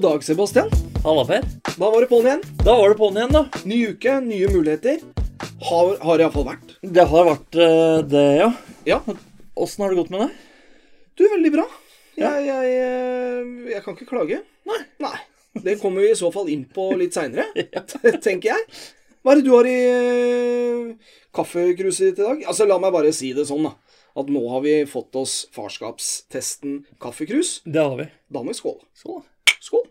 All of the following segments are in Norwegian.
God dag, Sebastian. Halla, Per. Da var det på'n igjen. Da var det på'n igjen, da. Ny uke, nye muligheter. Har, har det iallfall vært. Det har vært uh, det, ja. Ja. Åssen har det gått med deg? Du, veldig bra. Ja. Jeg, jeg, eh, jeg kan ikke klage. Nei. Nei. Det kommer vi i så fall inn på litt seinere, tenker jeg. Hva er det du har i uh, kaffekruset ditt i dag? Altså, La meg bare si det sånn, da. At nå har vi fått oss farskapstesten kaffekrus. Det har vi. Da må vi skåle. Skål. Skål.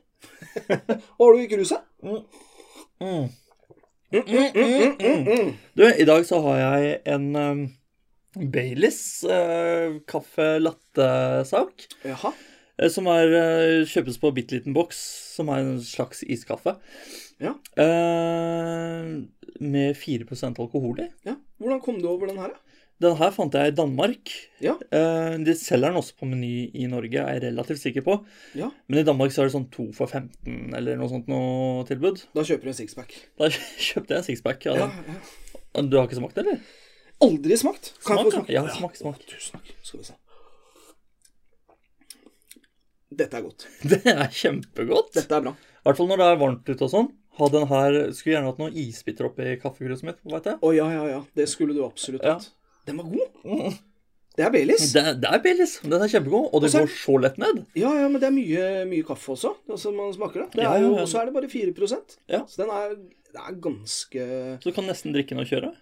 Hva har du i? Mm. Mm, mm. Du, i dag så har jeg en um, Baileys uh, kaffe latte-sak. Jaha. eh, Som er, uh, kjøpes på bitte liten boks, som er en slags iskaffe. Ja. Uh, med 4% alkohol i. ja. Hvordan kom du over den her, da? Den her fant jeg i Danmark. Ja. Eh, de selger den også på Meny i Norge, er jeg relativt sikker på. Ja. Men i Danmark så er det sånn to for 15 eller noe sånt noe tilbud. Da kjøper du en sixpack. Da kjøpte jeg en sixpack. Ja, den. ja. Du har ikke smakt det, eller? Aldri smakt. Kan jeg få smake? ja. Ja, smak, smak. Tusen takk. Skal vi se. Dette er godt. Det er kjempegodt. Dette er bra. I hvert fall når det er varmt ute og sånn. Ha den her, Skulle gjerne hatt noen isbiter oppi kaffekruset mitt. vet jeg. Å ja, ja, ja. Det skulle du absolutt Ja. Den var god. Mm. Det er Baileys. Det, det er Baileys. Den er kjempegod, og det går så lett ned. Ja, ja, men det er mye, mye kaffe også. Altså, man smaker det. det Ja, ja, ja. Og så er det bare 4% Ja. Så den er, det er ganske Så du kan nesten drikke den og kjøre.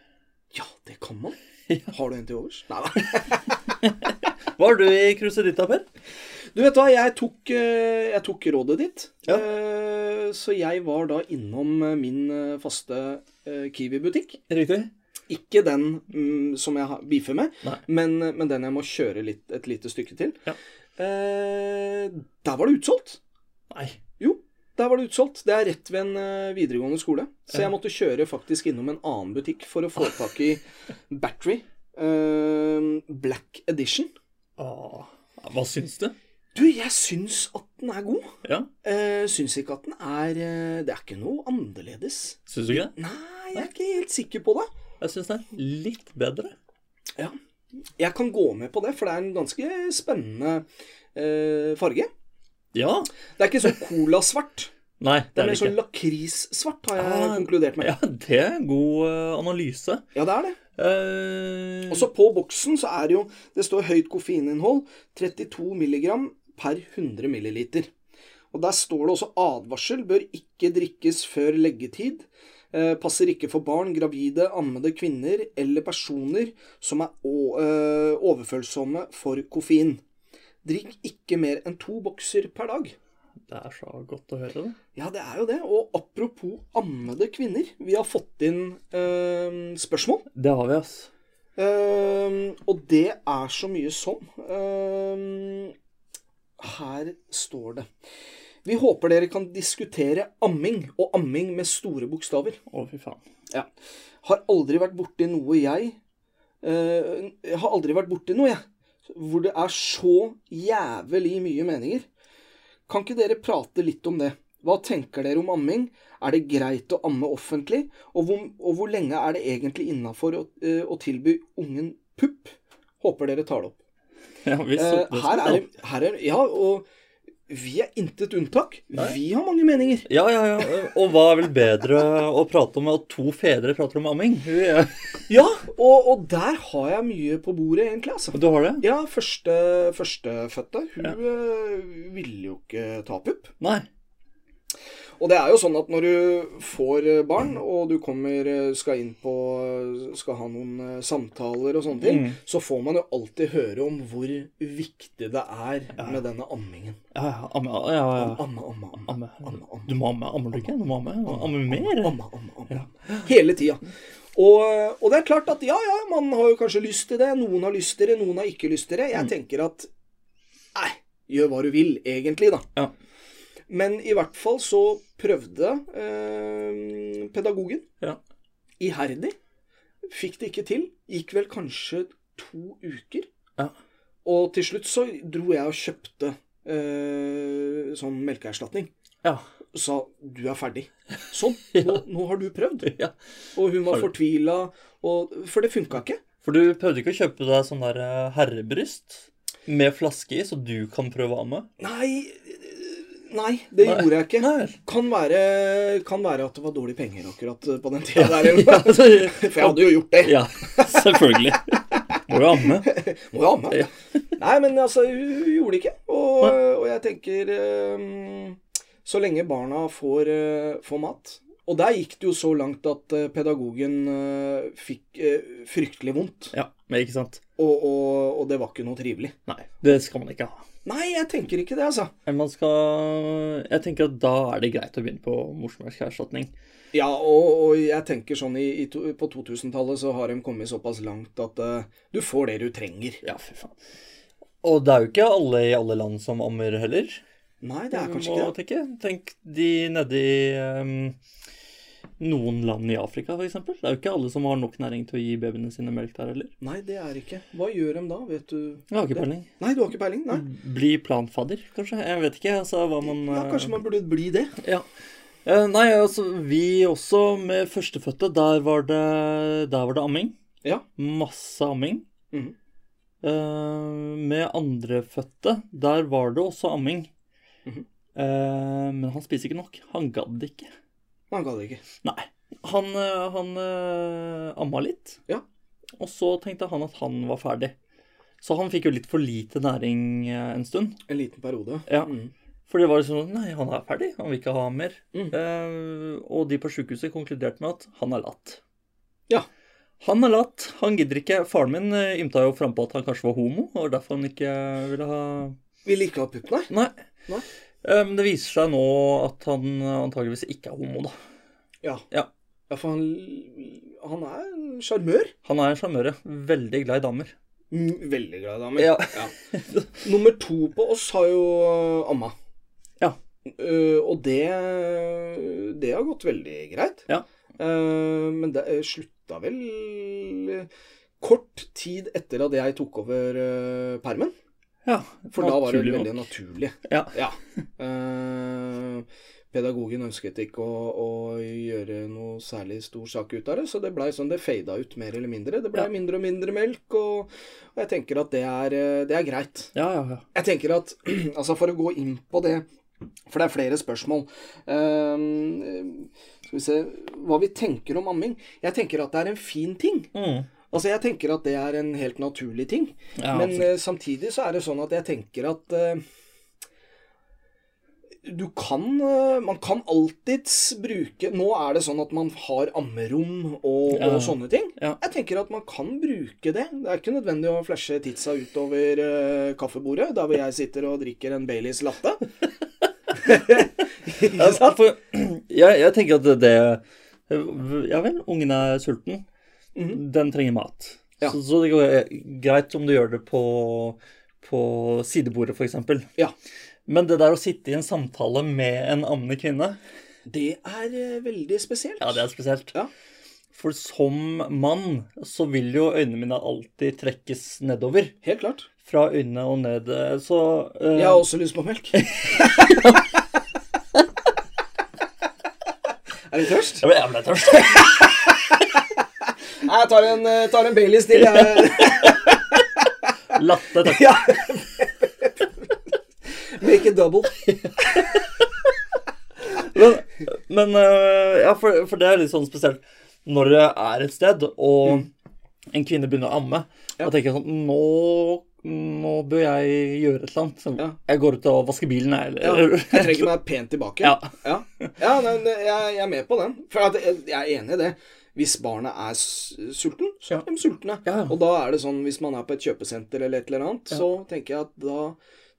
Ja, det kan man. Har du en til overs? Nei da. Hva har du i kruset ditt, da, Per? Du vet hva, jeg tok, eh, jeg tok rådet ditt. Ja. Eh, Så jeg var da innom min eh, faste Kiwi-butikk. Riktig. Ikke den mm, som jeg beefer med, men, men den jeg må kjøre litt, et lite stykke til. Ja. Eh, der var det utsolgt. Nei. Jo, der var det utsolgt. Det er rett ved en eh, videregående skole. Så jeg måtte kjøre faktisk innom en annen butikk for å få tak i Battery eh, Black Edition. Åh, hva syns du? Du, jeg syns at den er god. Ja, Uh, syns ikke at den er eh, Det er ikke noe annerledes. Syns du ikke det? Nei, jeg er ikke helt sikker på det. Jeg syns den er litt bedre. Ja. Jeg kan gå med på det, for det er en ganske spennende eh, farge. Ja. Det er ikke så colasvart. Nei, Det det er er mer det sånn lakrissvart, har jeg Ah, konkludert med. Ja, det er en god eh, analyse. Ja, det er det. Eh, Og så på boksen så er det jo Det står høyt koffeininnhold. 32 milligram per 100 milliliter. Og der står det også advarsel. Bør ikke drikkes før leggetid. Eh, passer ikke for barn, gravide, ammede kvinner eller personer som er eh, overfølsomme for koffein. Drikk ikke mer enn to bokser per dag. det er så godt å høre det. Ja, det er jo det. Og apropos ammede kvinner. Vi har fått inn eh, spørsmål. Det har vi, ass. Eh, og det er så mye sånn. Eh, her står det Vi håper dere kan diskutere amming, og amming med store bokstaver. Å, fy faen. Ja. Har aldri vært borti noe jeg uh, har aldri vært borti noe, jeg. Hvor det er så jævlig mye meninger. Kan ikke dere prate litt om det? Hva tenker dere om amming? Er det greit å amme offentlig? Og hvor, og hvor lenge er det egentlig innafor å, uh, å tilby ungen pupp? Håper dere tar det opp. Ja, vi så, Eh, her, er, her er Ja, og vi er intet unntak. Nei. Vi har mange meninger. Ja, ja, ja. Og hva er vel bedre å prate om at to fedre prater om amming? Er- Ja, og, og der har jeg mye på bordet, egentlig. altså. Du har det? Ja, første, førstefødte, hun Ja. eh, ville jo ikke ta pupp. Nei. Og det er jo sånn at når du får eh, barn, og du kommer, eh, skal inn på Skal ha noen eh, samtaler og sånne ting, Mm. så får man jo alltid høre om hvor viktig det er med denne ammingen. Ja, ja, amme, ja, ja. Amme, amme, amme. Amme. amme, amme. Du må amme. Ammer du ikke? Du må amme. Amme mer. Amme, amme, amme. Hele tida. Og, og det er klart at ja, ja, man har jo kanskje lyst til det. Noen har lyst til det, noen har ikke lyst til det. Jeg tenker at nei, gjør hva du vil, egentlig, da. Ja. Men i hvert fall så prøvde eh, pedagogen Ja. iherdig. Fikk det ikke til. Gikk vel kanskje to uker. Ja. Og til slutt så dro jeg og kjøpte eh, sånn melkeerstatning. Ja. Sa du er ferdig. Sånn. Nå, nå har du prøvd. ja. Og hun var fortvila. For det funka ikke. For du prøvde ikke å kjøpe deg sånn der eh, herrebryst med flaske i, så du kan prøve av med? Nei, Nei, det Nei. gjorde jeg ikke. Kan være, kan være at det var dårlige penger akkurat på den tida der. Ja, altså, For jeg hadde jo gjort det. ja, selvfølgelig. Må jo amme. Må jo amme. Ja. Nei, men altså, hun gjorde det ikke. Og, og jeg tenker um, Så lenge barna får, uh, får mat Og der gikk det jo så langt at uh, pedagogen uh, fikk fryktelig vondt. Ja, men ikke sant. Og, og, og det var ikke noe trivelig. Nei, det skal man ikke ha. Nei, jeg tenker ikke det, altså. Man skal Jeg tenker at da er det greit å begynne på morsmelkerstatning. Ja, og, og jeg tenker sånn i, i to, På 2000-tallet så har de kommet såpass langt at uh, du får det du trenger. Ja, fy faen. Og det er jo ikke alle i alle land som ammer heller. Nei, det er kanskje ikke det. tenke. Tenk de nedi i ehm, noen land i Afrika, f.eks. Det er jo ikke alle som har nok næring til å gi babyene sine melk der heller. Nei, det er ikke. Hva gjør de da, vet du? Jeg har ikke peiling. Nei, du har ikke peiling? Nei. Bli planfadder, kanskje? Jeg vet ikke. altså hva man Ja, kanskje man burde bli det. Ja. Eh, Nei, altså, vi også med førstefødte, der var det, der var det amming. Ja. Masse amming. Mm. Eh, med andrefødte, der var det også amming. Mm. Eh, men han spiser ikke nok. Han gadd ikke. Man kan det ikke. Nei. Han, eh, han uh, amma litt, Ja. og så tenkte han at han var ferdig. Så han fikk jo litt for lite næring eh, en stund. En liten periode. Ja. Mm. For det var liksom Nei, han er ferdig. Han vil ikke ha mer. Mm. Uh, og de på sjukehuset konkluderte med at han er latt. Ja. Han er latt. Han gidder ikke. Faren min ymta jo frampå at han kanskje var homo, og derfor han ikke ville ha Ville ikke ha pupp, nei. Nei. Nei. Eh, Men det viser seg nå at han antageligvis ikke er homo, da. Ja. Ja. Ja, for han, han er en sjarmør. Han er en sjarmør, ja. Veldig glad i damer. Mm, Veldig glad i damer. Ja. Nummer to på oss har jo uh, amma. Ja. Uh, og det Det har gått veldig greit. Ja. Uh, men det eh, slutta vel eh, kort tid etter at jeg tok over permen. Ja, For da var det veldig nok. naturlig. Ja. Eh, pedagogen ønsket ikke å, å gjøre noe særlig stor sak ut av det, så det blei sånn det fada ut mer eller mindre. Det blei Ja. mindre og mindre melk, og, og jeg tenker at det er, eh, det er greit. Ja, ja, ja. Jeg tenker at Altså, for å gå inn på det For det er flere spørsmål. Ehm, skal vi se Hva vi tenker om amming. Jeg tenker at det er en fin ting. Mm. Altså, jeg tenker at det er en helt naturlig ting. Ja, Men eh, samtidig så er det sånn at jeg tenker at uh, du kan uh, Man kan alltids bruke Nå er det sånn at man har ammerom og, Ja. og sånne ting. Ja. Jeg tenker at man kan bruke det. Det er ikke nødvendig å flashe titsa utover kaffebordet, der hvor jeg sitter og drikker en Baileys latte. ikke Ja, sant? for, jeg, jeg tenker at det, det Ja vel, ungen er sulten. Mhm. Den trenger mat. Ja. Så, så det går greit om du gjør det på, på sidebordet, f.eks. Ja. Men det der å sitte i en samtale med en ammende kvinne, Det er eh, veldig spesielt. ja, det er spesielt. Ja. For som mann så vil jo øynene mine alltid trekkes nedover. Helt klart. Fra øynene og ned. Så uh... Jeg har også lyst på melk. er du tørst? jeg ble, jeg ble tørst. Jeg tar en, eh, tar en Baileys til. Jeg. Latte, takk. Ja. Make it double. Men, men øh, ja, for, for det er litt sånn spesielt når det er et sted, og en kvinne begynner å amme. Ja. Da tenker jeg sånn Nå, nå bør jeg gjøre et eller annet. Så Ja. Jeg går ut og vasker bilen, jeg. Ja, jeg trenger meg pent tilbake. Ja. ja. ja men jeg, jeg er med på den. For at jeg, jeg er enig i det. Hvis barnet er sulten, så Ja. er de sultne. Ja. Og da er det sånn, hvis man er på et kjøpesenter eller et eller annet, så tenker jeg at da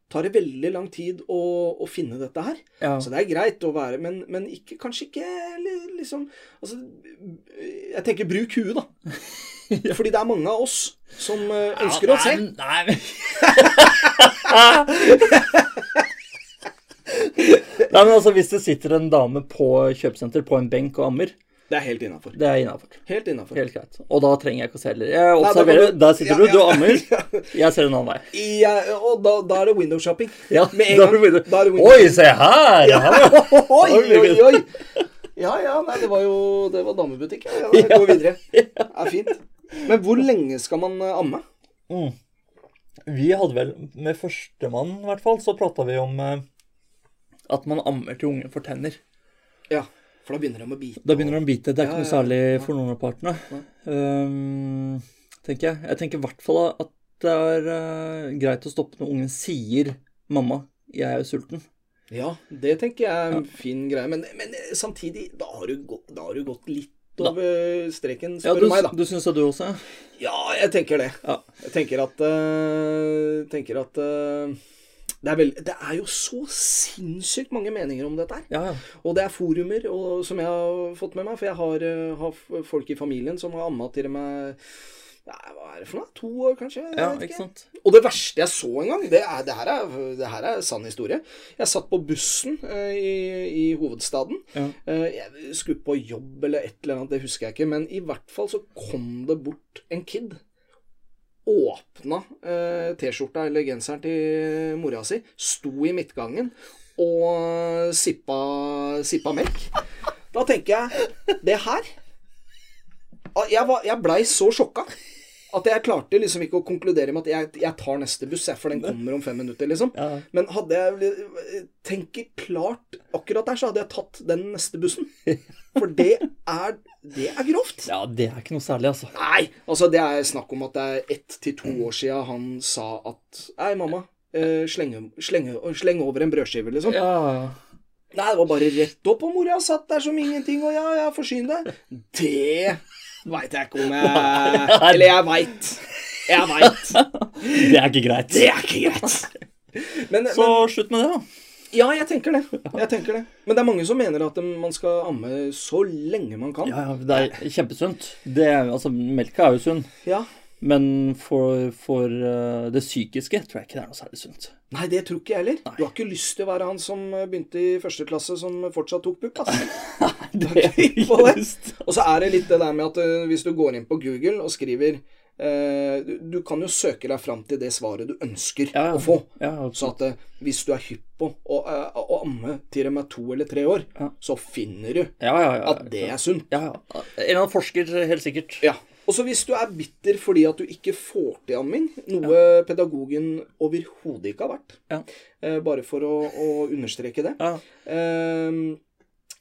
tar det veldig lang tid å, å finne dette her. ja. Så det er greit å være, men, men ikke, kanskje ikke liksom Altså, jeg tenker bruk huet, da. Fordi det er mange av oss som eh, ønsker Ja, å se. Nei, nei. Nei, men altså, Hvis det sitter en dame på kjøpesenter på en benk og ammer, Det er helt innafor. det er innafor. Helt innafor. Helt greit. Og da trenger jeg ikke å se heller. Jeg observerer. du- Der sitter Ja, du, ja. du ammer. Jeg ser en annen vei. Ja, og da, da er det window shopping. Ja, Med en gang. det- Da er det window Oi, se her! Ja. her. Oi, oi, oi! Ja, ja, nei, det var jo Det var damebutikk. Ja, ja, Gå videre. Det er fint. Men hvor lenge skal man eh, amme? Mm. Vi hadde vel Med førstemann, i hvert fall, så prata vi om eh, at man ammer til ungen får tenner. Ja, for da begynner de å bite. Da begynner de å bite. Det er Ja, ikke noe særlig ja. for noen av partene. Ehm, tenker jeg. Jeg tenker i hvert fall at det er uh, greit å stoppe når ungen sier 'mamma, jeg er jo sulten'. Ja, det tenker jeg er en fin greie. Men, men samtidig, da har, du gått, da har du gått litt over streken, Ja, spør du, du meg, da. du syns det du også? Ja, jeg tenker det. Ja. Jeg tenker at uh, tenker at øh, det, er vel, det er jo så sinnssykt mange meninger om dette her. Ja, ja. Og det er forumer og, som jeg har fått med meg, for jeg har, øh, har folk i familien som har amma til meg Nei, hva er det for noe? To år, kanskje? Ja ikke. ikke sant? og det verste jeg så en gang, det, er, det, her, er, det her er sann historie. Jeg satt på bussen eh, i, i hovedstaden. Ja. Eh, jeg skulle på jobb eller et eller annet, det husker jeg ikke. Men i hvert fall så kom det bort en kid. Åpna eh, T-skjorta eller genseren til mora si. Sto i midtgangen og sippa, sippa melk. Da tenker jeg Det her Jeg, var- jeg blei så sjokka. At jeg klarte liksom ikke å konkludere med at jeg, jeg tar neste buss, jeg, for den kommer om fem minutter, liksom. Ja. Men hadde jeg tenker klart akkurat der, så hadde jeg tatt den neste bussen. For det er, det er grovt. ja, det er ikke noe særlig, altså. Nei, altså det er snakk om at det er ett til to år siden han sa at Nei, mamma, eh, slenge, slenge, slenge over en brødskive, liksom. Ja, ja. Nei, det var bare rett opp, og mora satt der som ingenting, og ja, ja, forsyn deg. Det veit jeg ikke om jeg Eller jeg veit. Jeg veit. Det er ikke greit. Det er ikke greit. Men, Så men slutt med det, da. ja, jeg tenker det. Jeg tenker det. Men det er mange som mener at man skal amme så lenge man kan. Ja, ja, det er kjempesunt. Det, altså, melka er jo sunn. Ja. Men for, for eh, det psykiske tror jeg ikke det er noe særlig sunt. Nei, det tror ikke jeg heller. Du har ikke lyst til å være han som begynte i første klasse som fortsatt tok pupp, altså. Det er ikke lyst. Og så er det litt det der med at eh, hvis du går inn på Google og skriver eh, du, kan jo søke deg fram til det svaret du ønsker Ja, å få. Ja, Så at eh, hvis du er hypp på å, eh, å amme til de er to eller tre år, Ja. så finner du ja, ja, ja. at det er sunt. En eller annen forsker, helt sikkert. Ja. Og så hvis du er bitter fordi at du ikke får til amming, noe pedagogen overhodet ikke har vært, Ja. eh, bare for å, å understreke det, Ja. eh,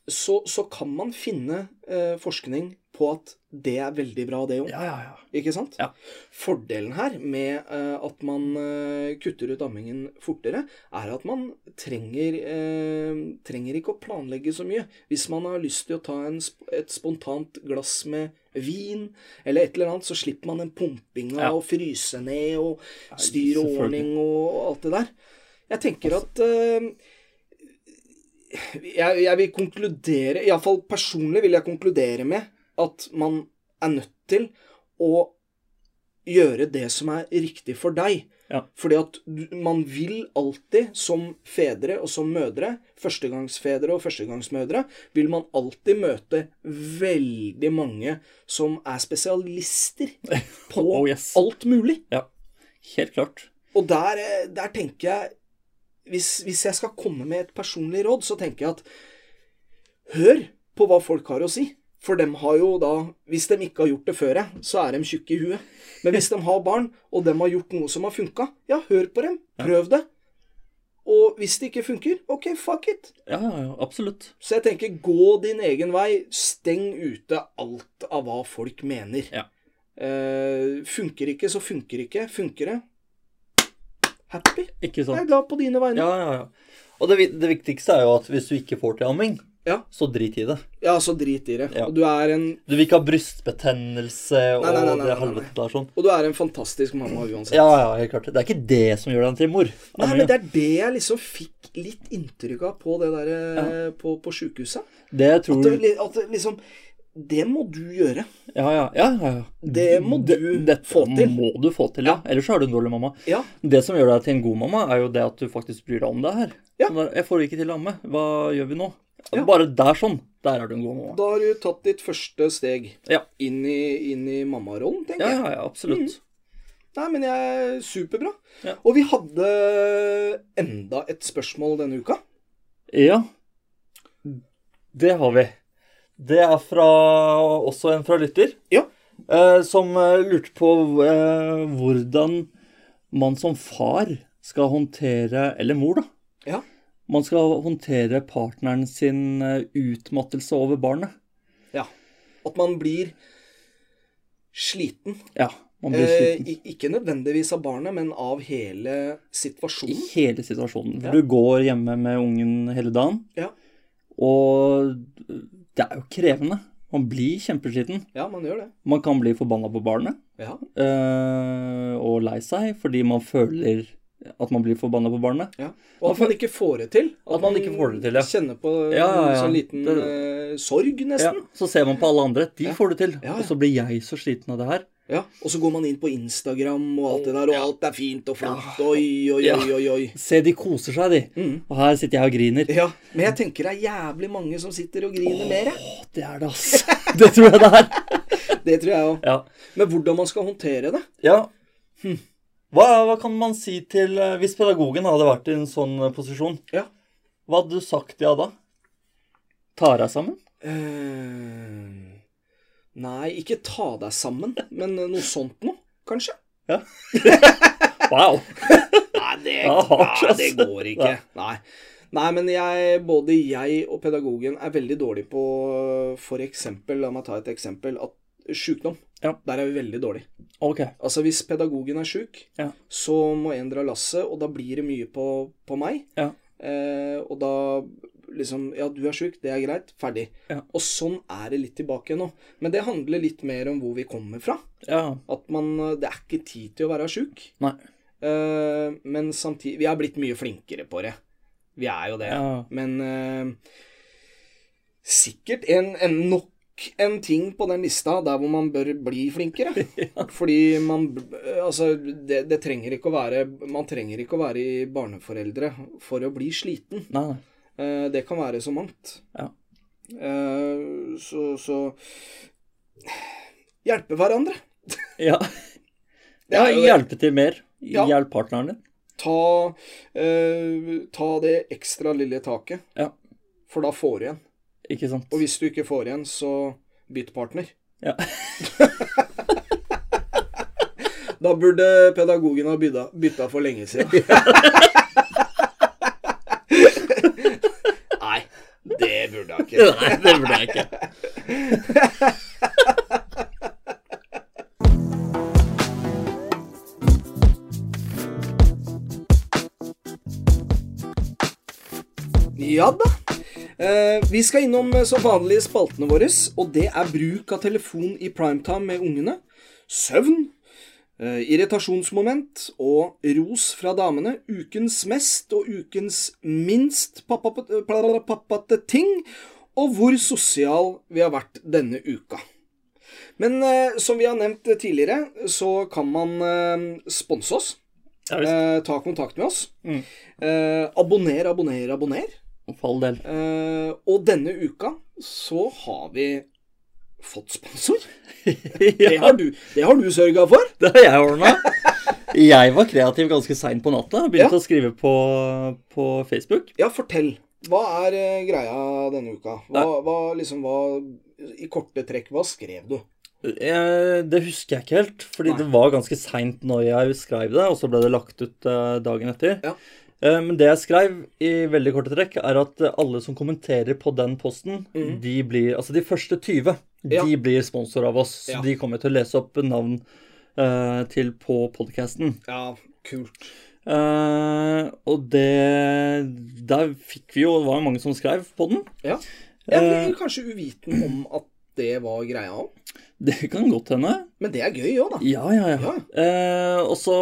så, så kan man finne eh, forskning på at det er veldig bra, det òg. Ja, ja, ja. Ikke sant? Ja. Fordelen her med uh, at man uh, kutter ut ammingen fortere, er at man trenger, uh, trenger ikke å planlegge så mye. Hvis man har lyst til å ta en, et spontant glass med vin, eller et eller annet, så slipper man den pumpinga Ja. og fryse ned og styr og ordning og, alt det der. Jeg tenker at eh, jeg, jeg vil konkludere Iallfall personlig vil jeg konkludere med at man er nødt til å gjøre det som er riktig for deg. Ja. Fordi at man vil alltid, som fedre og som mødre, førstegangsfedre og førstegangsmødre, vil man alltid møte veldig mange som er spesialister på Oh, yes. alt mulig. ja. Helt klart. Og der, eh, der tenker jeg hvis, hvis jeg skal komme med et personlig råd, så tenker jeg at hør på hva folk har å si. For dem har jo da Hvis de ikke har gjort det før, så er de tjukke i huet. Men hvis de har barn, og de har gjort noe som har funka, ja, hør på dem. Prøv det. Og hvis det ikke funker, ok, fuck it. Ja, ja, absolutt. Så jeg tenker, gå din egen vei. Steng ute alt av hva folk mener. Ja. Eh, funker ikke, så funker ikke. Funker det? Happy. Ikke Jeg er glad på dine vegne. Ja, ja, ja. Og det, det viktigste er jo at hvis du ikke får til amming, Ja. så drit i det. Ja, så drit i det. Ja. Og du er en Du vil ikke ha brystbetennelse Nei, nei, nei, og det helvete der sånn. Og du er en fantastisk mamma uansett. Ja, ja, helt klart. Det er ikke det som gjør deg til mor. Nei, men det er det jeg liksom fikk litt inntrykk av på det der ja. på, på sjukehuset. Det At, tror det, at det liksom Det må du gjøre. Ja, ja, ja. ja, ja. Det må du det, få til. må du få til, ja. Ellers så er du en dårlig mamma. Ja. Det som gjør deg til en god mamma, er jo det at du faktisk bryr deg om det her. Ja. Jeg får ikke til å amme. Hva gjør vi nå? Ja. Bare der sånn. Der er du en god mamma. Da har du tatt ditt første steg Ja. inn i, inn i mammarollen, tenker jeg. ja, ja, absolutt. Nei, men jeg er superbra. Ja. Og vi hadde enda et spørsmål denne uka. Ja. Det har vi. Det er fra også en fra lytter. Ja. Eh, som eh, lurte på eh, hvordan man som far skal håndtere Eller mor, da. Man skal håndtere partneren sin eh, utmattelse over barnet. Ja. At man blir sliten. Ja, man blir Eh, sliten. Eh, ikke nødvendigvis av barnet, men av hele situasjonen. I hele situasjonen. For Ja. du går hjemme med ungen hele dagen, Ja. og det er jo krevende. Man blir kjempesliten. ja, man gjør det. Man kan bli forbanna på barnet Ja. eh, og lei seg fordi man føler at man blir forbanna på barnet. ja. Og at man ikke får det til. At man ikke får det til, ja. Kjenner på Ja, en sånn liten Det- eh, sorg, nesten. så ser man på alle andre. De får det til. Og så blir jeg så sliten av det her. Ja. Og så går man inn på Instagram, og alt det der, og alt er fint og flott. Oi, oi, oi, oi, oi. Se, de koser seg, de. Mm. Og her sitter jeg og griner. Ja, men jeg tenker det er jævlig mange som sitter og griner mer, jeg. Det er det, ass. Det tror jeg det er. Det tror jeg òg. Ja. Men hvordan man skal håndtere det ja. Hm. Hva, hva kan man si til eh, Hvis pedagogen hadde vært i en sånn eh, posisjon, Ja. hva hadde du sagt ja da? Tar deg sammen? Uh, Nei, ikke ta deg sammen, men noe sånt noe, kanskje? Wow. Nei, det, Ja, nei, det går ikke. Nei. Nei, men jeg, både jeg og pedagogen er veldig dårlige på eksempel, la meg ta et eksempel, at sykdom. Ja. Der er vi veldig dårlige. Okay. Altså hvis pedagogen er syk, Ja. så må en dra lasset, og da blir det mye på, på meg. Ja. Eh, og da liksom Ja, du er syk, det er greit. Ferdig. Ja. Og sånn er det litt tilbake nå. Men det handler litt mer om hvor vi kommer fra. Ja. At man Det er ikke tid til å være sjuk. Eh, men samtidig Vi har blitt mye flinkere på det. Vi er jo det. Ja. Men eh, sikkert en, en nok en ting på den lista der hvor man bør bli flinkere. Fordi man Altså, det, det trenger ikke å være Man trenger ikke å være i barneforeldre for å bli sliten. Nei, nei. Eh, det kan være så mangt. Ja. Eh, så, så Hjelpe hverandre. Ja. Ja hjelpe til mer. Ja. Hjelp partneren din. Ta, eh, ta det ekstra lille taket, Ja. for da får du igjen. Ikke sant? Og hvis du ikke får igjen, så bytt partner. Ja. Da burde pedagogen ha bytta, for lenge siden. Nei, det burde han ikke. Nei, det burde jeg ikke. Ja da. Eh, vi skal innom så vanlige spaltene våre, og det er bruk av telefon i primetime med ungene, søvn, eh, irritasjonsmoment og ros fra damene, ukens mest og ukens minst pappate ting, og hvor sosial vi har vært denne uka. Men eh, som vi har nevnt tidligere, så kan man eh, sponse oss. Ja. Eh, ta kontakt med oss. Mm. Eh, abonner, abonner, abonner. For all del. Uh, og denne uka så har vi fått sponsor. Det ja, har du, det har du sørga for. det har jeg ordna. Jeg var kreativ ganske seint på natta. Begynte Ja. å skrive på, på Facebook. Ja, fortell. Hva er eh, greia denne uka? Hva, hva liksom, hva I korte trekk, hva skrev du? Eh, det husker jeg ikke helt, fordi Nei. det var ganske seint når jeg skrev det, og så ble det lagt ut dagen etter. Ja. Eh, men det jeg skrev i veldig korte trekk, er at alle som kommenterer på den posten, mm. de blir Altså de første 20, Ja. de blir sponsor av oss. Ja. de kommer til å lese opp navn uh, til på podkasten. Ja, kult. Uh, og det Der fikk vi jo Det var jo mange som skrev på den. Ja. Jeg blir kanskje uviten om at det var greia. Det kan godt hende. Men det er gøy òg, da. Ja, ja, ja. Ja. Eh, og så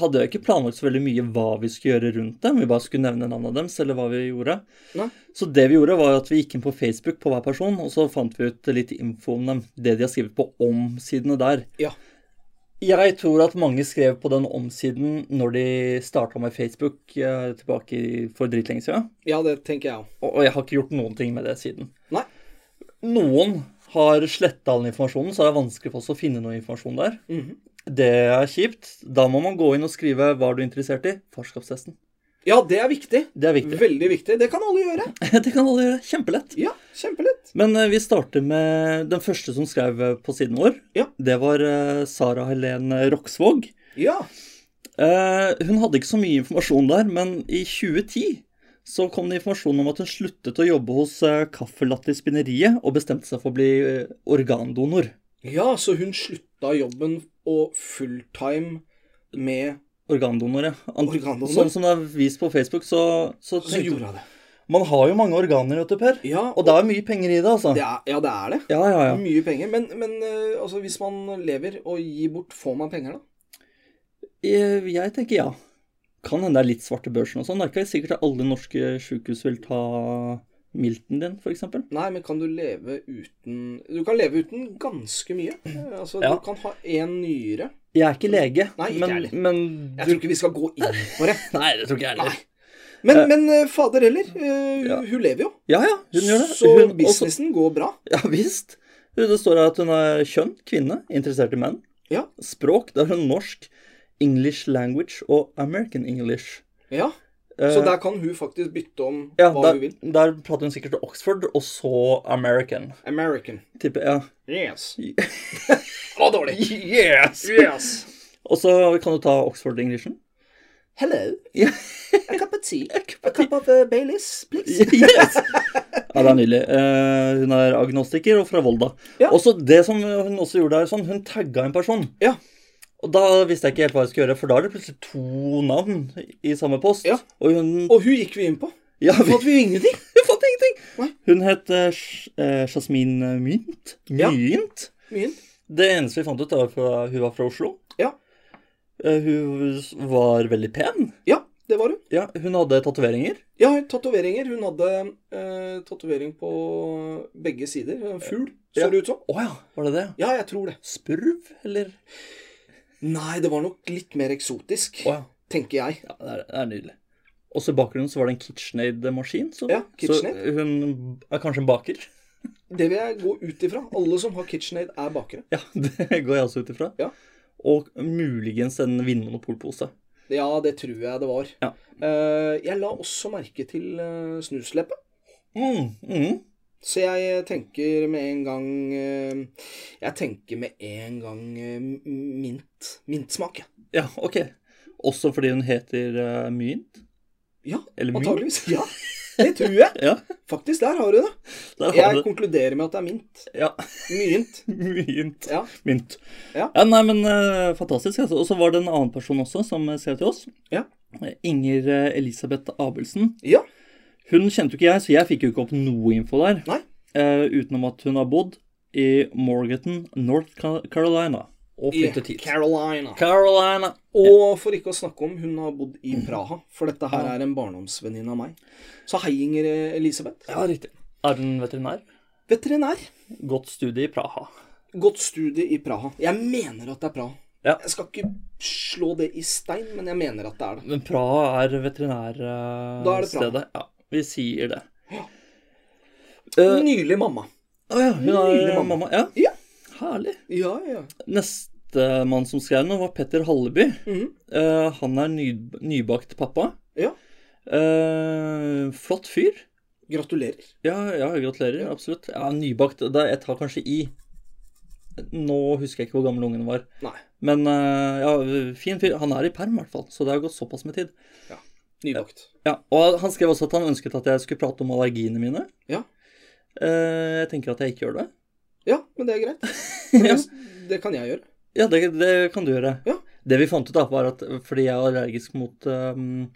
hadde jeg ikke planlagt så veldig mye hva vi skulle gjøre rundt dem. Vi bare skulle nevne navnet deres, eller hva vi gjorde. Ne? Så det vi gjorde, var at vi gikk inn på Facebook på hver person, og så fant vi ut litt info om dem. Det de har skrevet på om-sidene der. Ja. Jeg tror at mange skrev på den om-siden når de starta med Facebook eh, tilbake for dritlenge siden. Ja, det tenker jeg òg. Og og jeg har ikke gjort noen ting med det siden. Nei. Noen har sletta all informasjonen, så er det vanskelig for oss å finne noe informasjon der. Mhm. Det er kjipt. Da må man gå inn og skrive hva du er interessert i. Farskapstesten. Ja, det er viktig. Det er viktig. Veldig viktig. Det kan alle gjøre. Det kan alle gjøre. Kjempelett. Ja, kjempelett. Men uh, vi starter med den første som skrev eh, på siden vår. Ja. Det var uh, Sara Helene Roksvåg. Ja. Uh, hun hadde ikke så mye informasjon der, men i 2010 så kom det informasjon om at hun sluttet å jobbe hos uh, i Spinneriet og bestemte seg for å bli eh, organdonor. Ja, så hun slutta jobben og fulltime med Organdonor, ja. Ant Organdonor? Sånn som det er vist på Facebook, så, så så gjorde hun det. Man har jo mange organer, vet du, Per. Ja, Og det er mye penger i det, altså. det er, ja, det er det. Ja, ja, ja. Mye penger. Men, men eh, altså, hvis man lever og gir bort, får man penger da? Jeg, jeg tenker ja. Kan hende det er litt svarte børsen og sånn. Det er ikke sikkert at alle norske sykehus vil ta milten din, f.eks. Nei, men kan du leve uten Du kan leve uten ganske mye. Altså, Ja. Du kan ha én nyre. Jeg er ikke lege, Nei, ikke men, heller. du... Jeg tror ikke vi skal gå inn på det. Nei, det tror ikke jeg heller. Men, men eh, fader heller, eh, Ja. hun lever jo. Ja, ja, hun gjør det. Så Hun, også, businessen går bra. ja visst. Det står her at hun er kjønn, kvinne, interessert i menn. Ja. Språk, da er hun norsk, English language og American English. ja. Eh, Så der kan hun faktisk bytte om ja, hva der, hun vil. der prater hun sikkert Oxford, og så American. American. Type, ja. Yes. Det var dårlig. Yes! Yes. Og så kan du ta Oxford Englishen. Hello. Ja. A cup of tea. A cup of uh, Baileys, please. Yes! Ja, det er nydelig. Uh, hun er agnostiker og fra Volda. Ja. Også det som hun også gjorde der, sånn, hun tagga en person. Ja. Og da visste jeg ikke helt hva jeg skulle gjøre, for da er det plutselig to navn i samme post. Ja. Og hun Og hun gikk vi inn på. Ja, vi, fant vi jo ingenting. vi fant ingenting! Nei. Hun het uh, Jasmin Mynt. Ja. Mynt. Det eneste vi fant ut, var at hun var fra Oslo. Ja. Uh, hun var veldig pen. Ja, det var hun. Ja, hun hadde tatoveringer. Ja, tatoveringer. Hun hadde uh, tatovering på begge sider. Fugl, så Ja. det ut som. Å ja, var det det? Ja, jeg tror det. Spurv, eller? Nei, det var nok litt mer eksotisk, oh, ja. tenker jeg. Ja, det er, det er nydelig. Også i bakgrunnen så var det en KitchenAid-maskin. Så, Ja, KitchenAid. så hun er kanskje en baker. Det vil jeg gå ut ifra. Alle som har KitchenAid, er bakere. Ja, det går jeg også ut ifra. Ja. Og muligens en Vinmonopol-pose. Ja, det tror jeg det var. Ja. Eh, jeg la også merke til uh, snusleppe. Mm, mm. Så jeg tenker med en gang eh, Jeg tenker med en gang eh, mint. Mintsmak, jeg. Ja, ok. Også fordi hun heter uh, Mynt? Ja, Eller antageligvis. Ja, det tror jeg. Ja, Faktisk, der har du det. har Jeg du det. konkluderer med at det er mint. Ja, Mynt. Mynt. Ja. Mynt. Ja. nei, men eh, fantastisk. Og så var det en annen person også som skrev til oss. Ja. Inger eh, Elisabeth Abelsen. Ja. Hun kjente jo ikke jeg, så jeg fikk jo ikke opp noe info der. Nei. Eh, utenom at hun har bodd i Morganton, North Carolina. Og I flyttet hit. Carolina. Carolina. Og for ikke å snakke om, hun har bodd i Praha. For dette her er en barndomsvenninne av meg. Så hei, Inger Elisabeth. Ja, riktig. Er hun veterinær? Veterinær. Godt studie i Praha. Godt studie i Praha. Jeg mener at det er Praha. Ja. Jeg skal ikke slå det i stein, men jeg mener at det er det. Men Praha er veterinærstedet. Da er det Praha. Praha. Ja, vi sier det. Eh, Nylig mamma. Å ja, hun er Nylig mamma. mamma. Ja. Ja. Herlig. Ja, ja. Nestemann som skrev noe, var Petter Halleby. Mhm. Uh, han er ny, nybakt pappa. Ja. Uh, flott fyr. Gratulerer. Ja, ja, gratulerer. Absolutt. Ja, Nybakt det, Jeg tar kanskje i. Nå husker jeg ikke hvor gammel ungen var. Nei. Men ja, fin fyr. Han er i perm, i hvert fall. Så det har gått såpass med tid. Nybakt. Ja, Og han skrev også at han ønsket at jeg skulle prate om allergiene mine. Ja. Eh, jeg tenker at jeg ikke gjør det. Ja, men det er greit. Ja. det, kan jeg gjøre. Ja, det, det kan du gjøre. Ja. Det vi fant ut, da, var at fordi jeg er allergisk mot um,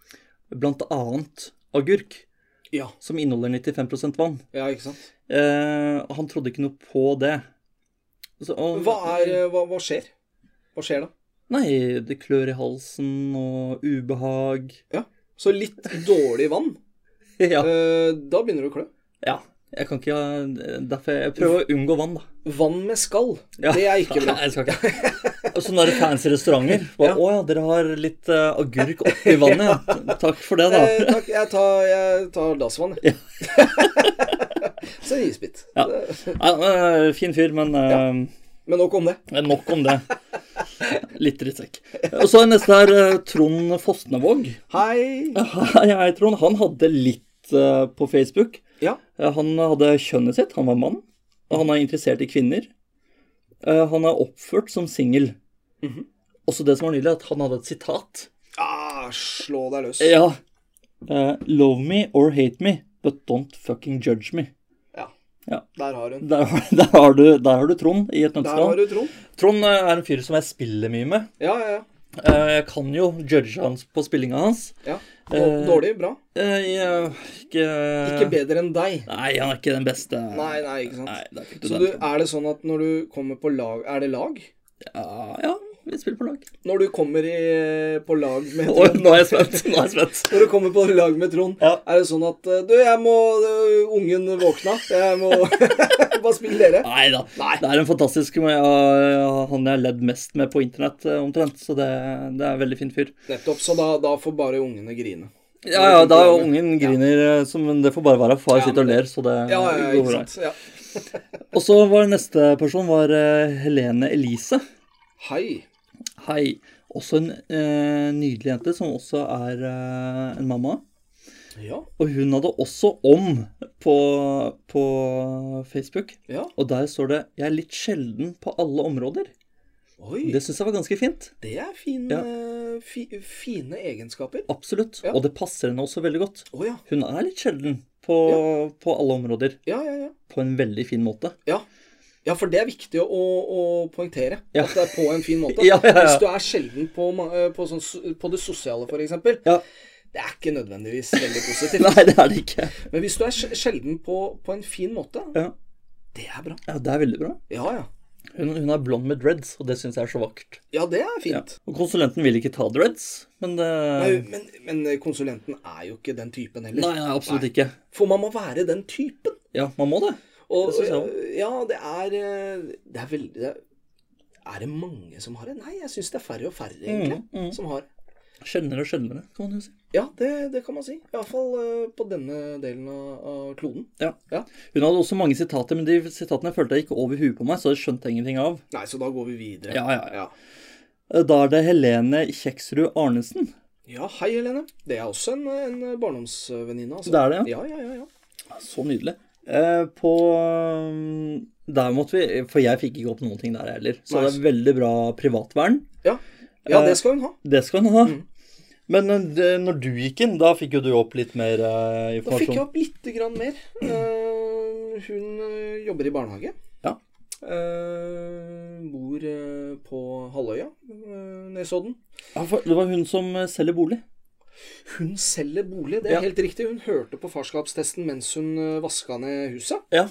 blant annet agurk, Ja. som inneholder 95% vann. Ja, ikke sant. Eh, han trodde ikke noe på det. Så, og, Hva er eh, hva, hva skjer? Hva skjer da? Nei, det klør i halsen og ubehag. Ja. Så litt dårlig vann. ja. Eh, da begynner du å klø. ja. Jeg kan ikke Derfor jeg prøver å unngå vann, da. Vann med skall, Ja. det er ikke bra. Nei, jeg skal ikke. Sånne der fancy restauranter. Bare, Ja. Å ja, dere har litt uh, agurk oppi vannet, ja. Takk for det, da. Eh, takk, jeg tar, jeg tar dassvann, jeg. Så en isbit. Ja. Nei, eh, fin fyr, men eh, Men nok om det. Men nok om det. Litt drittsekk. Og så er neste her eh, Trond Fosnevåg. Hei. Hei, hei, Trond. Han hadde litt eh, på Facebook. Ja. Eh, Han hadde kjønnet sitt, han var mann. Og han er interessert i kvinner. Han er oppført som singel. Mhm. Også det som var nydelig, at han hadde et sitat. Ah, slå deg løs. Ja. Love me or hate me, but don't fucking judge me. Ja. Der har hun. Der, har- der, har du, der har du Trond i et nøtteskall. Trond. Trond eh, er en fyr som jeg spiller mye med. Ja, ja, ja. Eh, Jeg kan jo judge hans på spillinga hans. ja. Eh, Dårlig, bra. Jeg- Ikke Ikke bedre enn deg. Nei, han er ikke den beste. Nei, nei, ikke sant. Nei, du Så du, er det sånn at når du kommer på lag Er det lag? Ja, ja, vi spiller på lag. Når du kommer i, på lag med Trond nå er jeg spent. Nå er jeg spent. Når du kommer på lag med Trond, Ja. er det sånn at eh, Du, jeg må uh, Ungen våkna. Jeg må Bare spiller dere. Nei da. Nei. Det er en fantastisk ja, Han jeg har ledd mest med på internett, eh, omtrent. Så det, det er en veldig fin fyr. Nettopp. Så da, da får bare ungene grine. Ja, ja, da ungen griner, ja. som, det får bare være far Ja, sitter og ler, så det Ja, ja, går bra. Ja. Og så var neste person var Helene Elise. Hei. Hei. Også en eh, nydelig jente som også er eh, en mamma. Ja. Og hun hadde også om på, på Facebook. Ja. Og der står det 'Jeg er litt sjelden på alle områder'. Oi. Det syns jeg var ganske fint. Det er fin, Ja. eh, fi, fine egenskaper. Absolutt. Ja. Og det passer henne også veldig godt. Oh, ja. Hun er litt sjelden på, på alle områder. Ja, ja, ja. På en veldig fin måte. Ja. Ja, for det er viktig å, å poengtere. Ja. At det er på en fin måte. Ja, ja. Hvis du er sjelden på, eh, på, sånn, på det sosiale, f.eks., Ja. det er ikke nødvendigvis veldig positivt. Nei, det er det ikke. Men hvis du er sjelden på, på en fin måte, Ja, det er bra. ja det er veldig bra. Ja, ja. Hun, hun er blond med dreads, og det syns jeg er så vakkert. Ja, det er fint. Og konsulenten vil ikke ta dreads, men det Nei, men, men konsulenten er jo ikke den typen heller. Nei, nei absolutt ikke. For man må være den typen. Ja, man må det. Og synes ja, det er eh, Det er veldig det er, er det mange som har det? Nei, jeg syns det er færre og færre, egentlig, Mm, mm. som har det. Skjønnere og skjønnere, kan man jo si. Ja, det, det kan man si. Iallfall uh, på denne delen av, av kloden. Ja. Ja. Hun hadde også mange sitater, men de sitatene følte jeg ikke over huet på meg, så det skjønte jeg ingenting av. Nei, så da går vi videre. Ja, ja, ja. Eh, Da er det Helene Kjeksrud Arnesen. Ja, hei, Helene. Det er også en, en barndomsvenninne. Altså. Det er det, ja? Ja, ja, ja. ja. Så nydelig. Eh, på um, Der måtte vi For jeg fikk ikke opp noen ting der heller. Så nice. det er veldig bra privatvern. Ja, ja Eh, det skal hun ha. Det skal hun ha. Mm. Men eh, når du gikk inn, da fikk jo du opp litt mer eh, Da fikk jeg opp lite grann mer. Uh, hun jobber i barnehage. Ja. Uh, bor på halvøya, Nesodden. Ja, for det var hun som selger bolig. Hun selger bolig, det er Ja. helt riktig. Hun hørte på farskapstesten mens hun uh, vaska ned huset. Ja.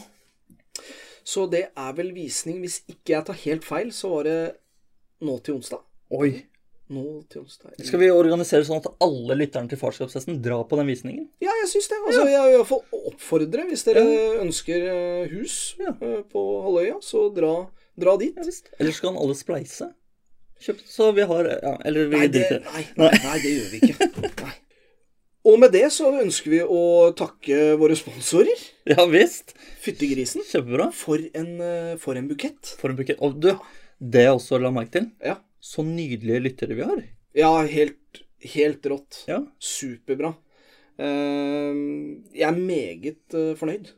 Så det er vel visning Hvis ikke jeg tar helt feil, så var det nå til onsdag. Oi. Nå til onsdag. Skal vi organisere sånn at alle lytterne til Farskapstesten drar på den visningen? Ja, jeg syns det. Altså, Jeg vil iallfall oppfordre, hvis dere ønsker eh, hus Ja. eh, på halvøya, så dra, dra dit. Ja visst. Eller skal alle spleise? Kjøpt, så vi har ja, Eller vi Nei det, nei, nei, nei, det gjør vi ikke. Nei. Og med det så ønsker vi å takke våre sponsorer. Ja visst. Fyttegrisen. Kjempebra. For en, eh, for en bukett. For en bukett. Og du, det jeg også la merke til, Ja. så nydelige lyttere vi har. Ja, helt, helt rått. Ja. Superbra. Eh, jeg er meget eh, fornøyd.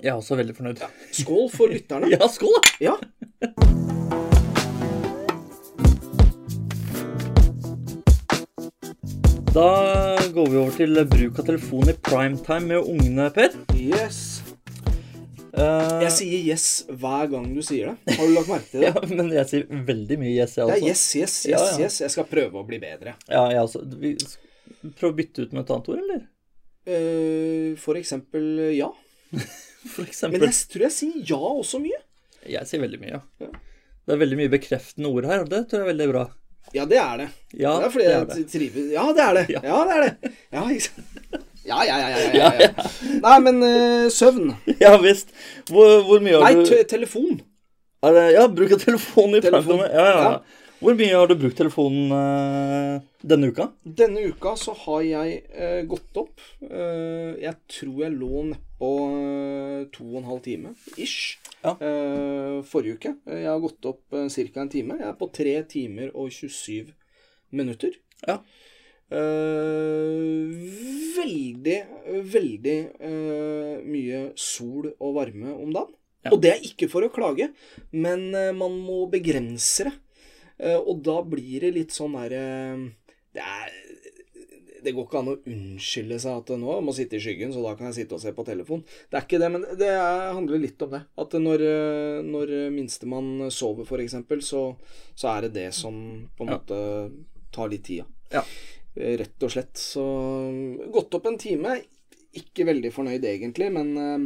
Jeg er også veldig fornøyd. Skål for lytterne. Ja, skål! Ja. Da går vi over til bruk av telefon i primetime med ungene, Per. Yes. Uh, Jeg sier yes hver gang du sier det. Har du lagt merke til det? ja, men jeg sier veldig mye yes, jeg også. er yes, yes, yes, Ja, ja. yes. Jeg skal prøve å bli bedre. Ja, jeg også. Vi prøv å bytte ut med et annet ord, eller? Uh, for eksempel ja. For eksempel. Men jeg tror jeg sier ja også mye. Jeg sier veldig mye, ja. Ja. Det er veldig mye bekreftende ord her, og det tror jeg er veldig bra. Ja, det er det. Ja, det er fordi det er jeg trives Ja, det er det. Ja. Det er det. Ja, ikke sant? ja, ja, ja, ja, ja. Nei, men uh, søvn. Ja visst. Hvor, hvor mye har Nei, du Nei, telefon. er det, Ja, bruk av telefonen i Telefon. Ja, ja, Ja. Hvor mye har du brukt telefonen uh, denne uka? Denne uka så har jeg uh, gått opp. Jeg tror jeg lå nedpå uh, to og en halv time ish Ja. eh, forrige uke. Eh, Jeg har gått opp uh, ca. en time. Jeg er på 3 timer og 27 minutter. Ja. Eh, veldig, veldig eh, mye sol og varme om dagen. Ja. Og det er ikke for å klage, men eh, man må begrense det. Eh, og da blir det litt sånn derre det, er- det går ikke an å unnskylde seg at nå må sitte i skyggen, så da kan jeg sitte og se på telefon. Det er ikke det, men det er, handler litt om det. At når, eh, når minstemann sover, f.eks., så, så er det det som på en Ja. måte tar litt tid. Ja. Eh, Rett og slett. Så gått opp en time. Ikke veldig fornøyd egentlig, men, eh,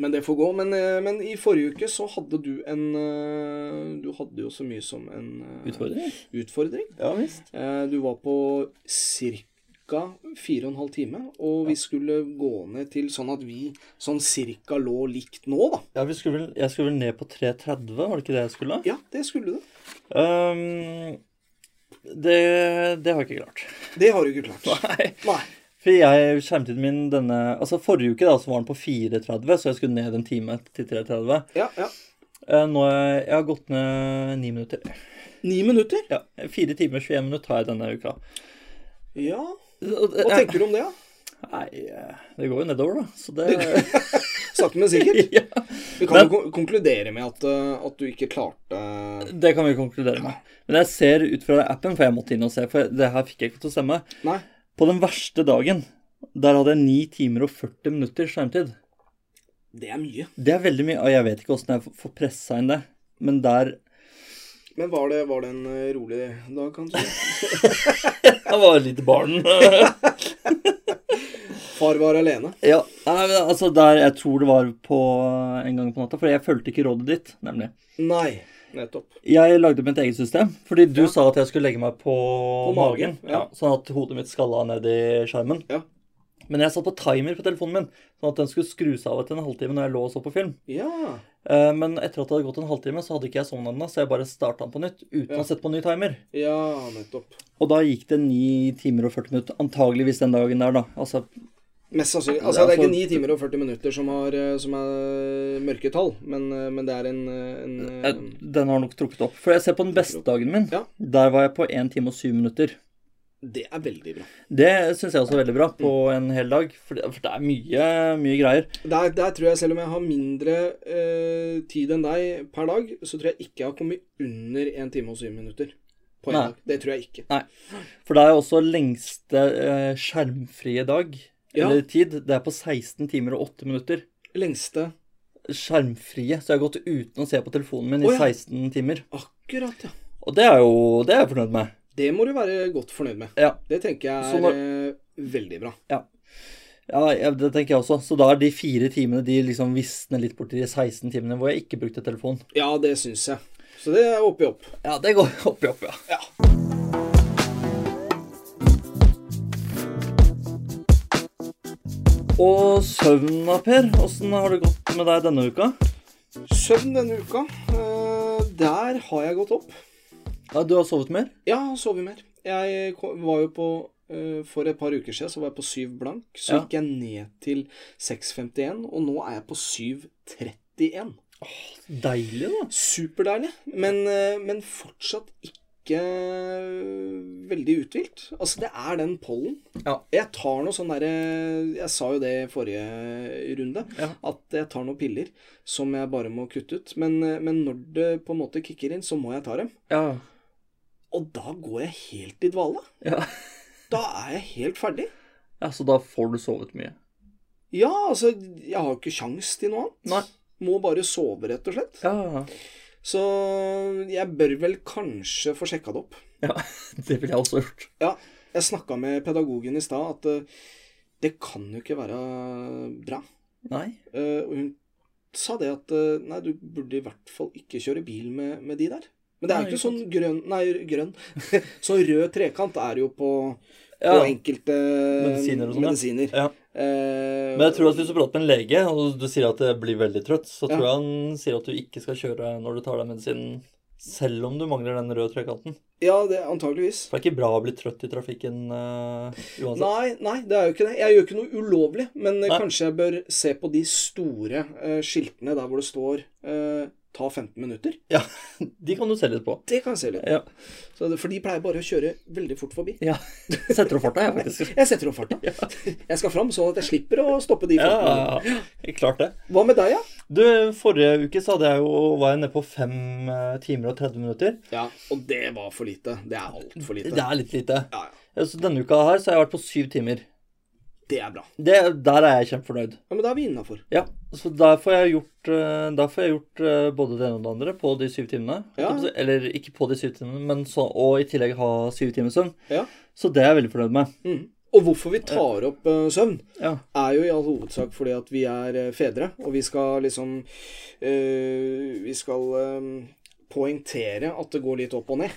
men det får gå. Men, men i forrige uke så hadde du en Du hadde jo så mye som en Utfordring? utfordring. Ja visst. Du var på ca. fire og en halv time, og vi skulle gå ned til sånn at vi sånn cirka lå likt nå, da. Ja, vi skulle jeg skulle vel ned på 3,30, var det ikke det jeg skulle? Ja, det skulle du. Um, det, det har jeg ikke klart. Det har du ikke klart. Nei. Nei. For jeg, skjermtiden min denne Altså Forrige uke da, så var den på 4,30, så jeg skulle ned en time til 3,30. Ja, ja. Eh, Nå har jeg, jeg har gått ned ni minutter. Ni minutter? Ja, Fire timer 21 minutter har jeg denne uka. Ja. Hva tenker du om det, da? Nei, eh, det går jo nedover, da. Så det Sakte, men sikkert. ja, Vi kan jo konkludere med at, eh, at du ikke klarte Det kan vi konkludere med. Men jeg ser ut fra appen, for jeg måtte inn og se, for det her fikk jeg ikke til å stemme. Nei. På den verste dagen, der hadde jeg 9 timer og 40 minutter skjermtid. Det er mye. Det er veldig mye, og jeg vet ikke åssen jeg får pressa inn det. Men der Men var det, var det en eh, rolig dag, kanskje? Jeg var et lite barn. Far var alene. ja, altså der Jeg tror det var på en gang på natta, for jeg fulgte ikke rådet ditt, nemlig. Nei, nettopp. Jeg lagde mitt eget system, fordi du Ja. sa at jeg skulle legge meg på, magen, magen. ja. sånn at hodet mitt skalla ned i skjermen. Ja. Men jeg satt på timer på telefonen min, sånn at den skulle skrus av etter en halvtime når jeg lå og så på film. Ja. Eh, Men etter at det hadde gått en halvtime, så hadde ikke jeg sovna ennå, så jeg bare starta den på nytt uten Ja. å sette på ny timer. Ja, nettopp. Og da gikk det 9 timer og 40 minutter. Antageligvis den dagen der, da. Altså, Mest sannsynlig. Altså, det er ikke 9 timer og 40 minutter som, har, eh, som er mørketall, men, eh, men det er en, en eh, den har nok trukket opp. For jeg ser på den beste dagen min. Ja. Der var jeg på 1 time og 7 minutter. Det er veldig bra. Det syns jeg også er veldig bra på Mm. en hel dag. For det, for det er mye, mye greier. Der, der tror jeg, selv om jeg har mindre eh, tid enn deg per dag, så tror jeg ikke jeg har kommet under 1 time og 7 minutter på en Nei. dag. Det tror jeg ikke. For det er også lengste eh, skjermfrie dag, Ja. eller tid. Det er på 16 timer og 8 minutter. Lengste Skjermfrie. Så jeg har gått uten å se på telefonen min Å, i 16 timer. Akkurat, ja. Og det er jo Det er jeg fornøyd med. Det må du være godt fornøyd med. Ja. Det tenker jeg er når- eh, veldig bra. Ja, ja. det tenker jeg også. Så da er de fire timene de liksom visner litt bort til de 16 timene hvor jeg ikke brukte telefon. Ja, det syns jeg. Så det er oppi opp. Ja, det går oppi opp, ja. Ja. Og søvna, Per. Åssen har det gått med deg denne uka? Søvn denne uka. eh, der har jeg gått opp. Ja, Du har sovet mer? Ja, sovet mer. Jeg var jo på eh, For et par uker siden så var jeg på 7 blank. Så Ja. gikk jeg ned til 6,51, og nå er jeg på 7,31. Deilig, da. Superdeilig, men, eh, men fortsatt ikke veldig uthvilt. Altså, det er den pollen. Ja. Jeg tar noe sånn derre Jeg sa jo det i forrige runde, Ja. at jeg tar noen piller som jeg bare må kutte ut. Men, eh, men når det på en måte kicker inn, så må jeg ta dem. Ja. Og da går jeg helt i dvale. ja. Da er jeg helt ferdig. Ja, Så da får du sovet mye? Ja, altså, jeg har jo ikke sjans til noe annet. Nei. Må bare sove, rett og slett. Ja. Så jeg bør vel kanskje få sjekka det opp. ja. Det ville jeg også gjort. Ja, jeg snakka med pedagogen i stad at eh, det kan jo ikke være bra. Nei. Eh, og hun sa det at eh, nei, du burde i hvert fall ikke kjøre bil med, med de der. Men det er jo ikke sånn grønn Nei, grønn. så rød trekant er jo på, Ja. på enkelte Medisiner og sånn, medisiner. Ja. Eh, Men jeg tror at hvis du prater med en lege, og du sier at det blir veldig trøtt, så Ja. tror jeg han sier at du ikke skal kjøre når du tar deg medisinen, selv om du mangler den røde trekanten. Ja, det antageligvis. For det er ikke bra å bli trøtt i trafikken uh, uansett. Nei, nei, det er jo ikke det. Jeg gjør ikke noe ulovlig, men eh, Nei. kanskje jeg bør se på de store uh, skiltene der hvor det står eh, 'ta 15 minutter'. Ja, De kan du se litt på. Det kan jeg se litt. på. Ja. Så det, for de pleier bare å kjøre veldig fort forbi. ja. Setter opp farta, jeg, faktisk. Jeg setter opp farta. Jeg skal fram sånn at jeg slipper å stoppe de folkene. Ja, klart det. Hva med deg, ja? Du, Forrige uke så hadde jeg jo, var jeg nede på 5 timer og 30 minutter. Ja, Og det var for lite. Det er altfor lite. Det er litt lite. Ja, ja. Eh, Så denne uka her så har jeg vært på syv timer. Det er bra. Det, der er jeg kjempefornøyd. Ja, Men da er vi innafor. Ja, så da får jeg gjort, eh, får jeg gjort eh, både det ene og det andre på de syv timene. Ja. Eller ikke på de syv timene, men så, og i tillegg ha syv timers søvn. Ja. Så det er jeg veldig fornøyd med. Mm. Og hvorfor vi tar opp uh, søvn, Ja. er jo i all hovedsak fordi at vi er fedre, og vi skal liksom uh, Vi skal poengtere at det går litt opp og ned.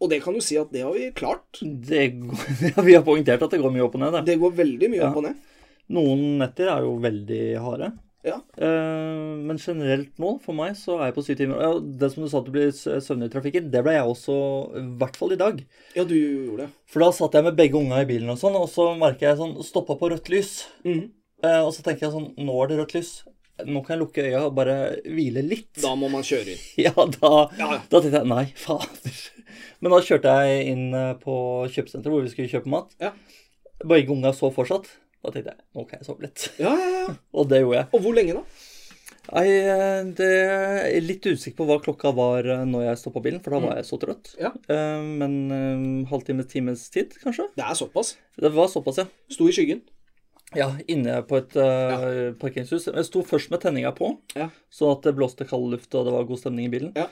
Og det kan du si at det har vi klart. Det, ja, vi har poengtert at det går mye opp og ned. Det. Det går veldig mye Ja. opp og ned. Noen netter er jo veldig harde. Ja. Eh, men generelt nå, for meg, så er jeg på syv timer. Ja, det som du sa at du blir søvnig i trafikken, det ble jeg også, i hvert fall i dag. Ja, du gjorde det. For da satt jeg med begge unga i bilen og sånn, og så merker jeg sånn Stoppa på rødt lys. Mm. Eh, og så tenker jeg sånn Nå er det rødt lys. Nå kan jeg lukke øya og bare hvile litt. Da må man kjøre inn. Ja, da, ja. da tenkte jeg nei, fader. Men da kjørte jeg inn eh, på kjøpesenteret hvor vi skulle kjøpe mat. Ja. Begge unga så fortsatt. Da tenkte jeg nå kan jeg sove litt. Ja, ja, ja. Og det gjorde jeg. Og hvor lenge da? Nei, det er litt usikker på hva klokka var eh, når jeg stoppa bilen, for da var jeg så trøtt. Ja. Eh, Men eh, halvtime, times tid, kanskje? Det er såpass. Det var såpass, ja. Sto i skyggen. Ja, inne på et eh, parkeringshus. Jeg sto først med tenninga på, Ja. så at det blåste kald luft og det var god stemning i bilen. Ja.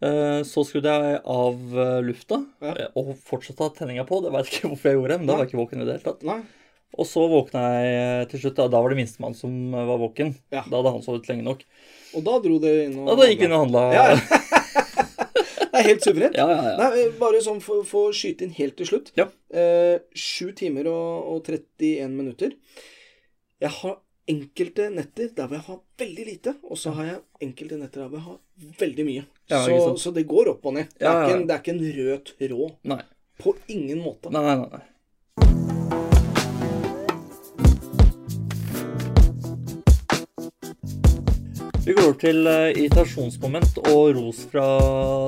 Eh, Så skrudde jeg av eh, lufta, Ja. eh, og fortsatte å ha tenninga på. Det vet ikke hvorfor jeg gjorde, men da var jeg ikke våken i det hele tatt. Nei. Og så våkna jeg til slutt. Da, da var det minstemann som var våken. Ja. Da hadde han sovet lenge nok. Og da dro dere inn og Og da gikk vi inn og handla. Ja. Det er helt suverent. ja, ja, ja. Nei, bare sånn for for å skyte inn helt til slutt. Ja. Eh, 7 timer og, og 31 minutter. Jeg har enkelte netter der hvor jeg har veldig lite, og så har jeg enkelte netter der hvor jeg har veldig mye. Ja, så, så det går opp og ned. Det er, Ja, ja, en, det er ikke en rød tråd. Nei. På ingen måte. Nei, nei, nei. Vi går over til eh, irritasjonsmoment og ros fra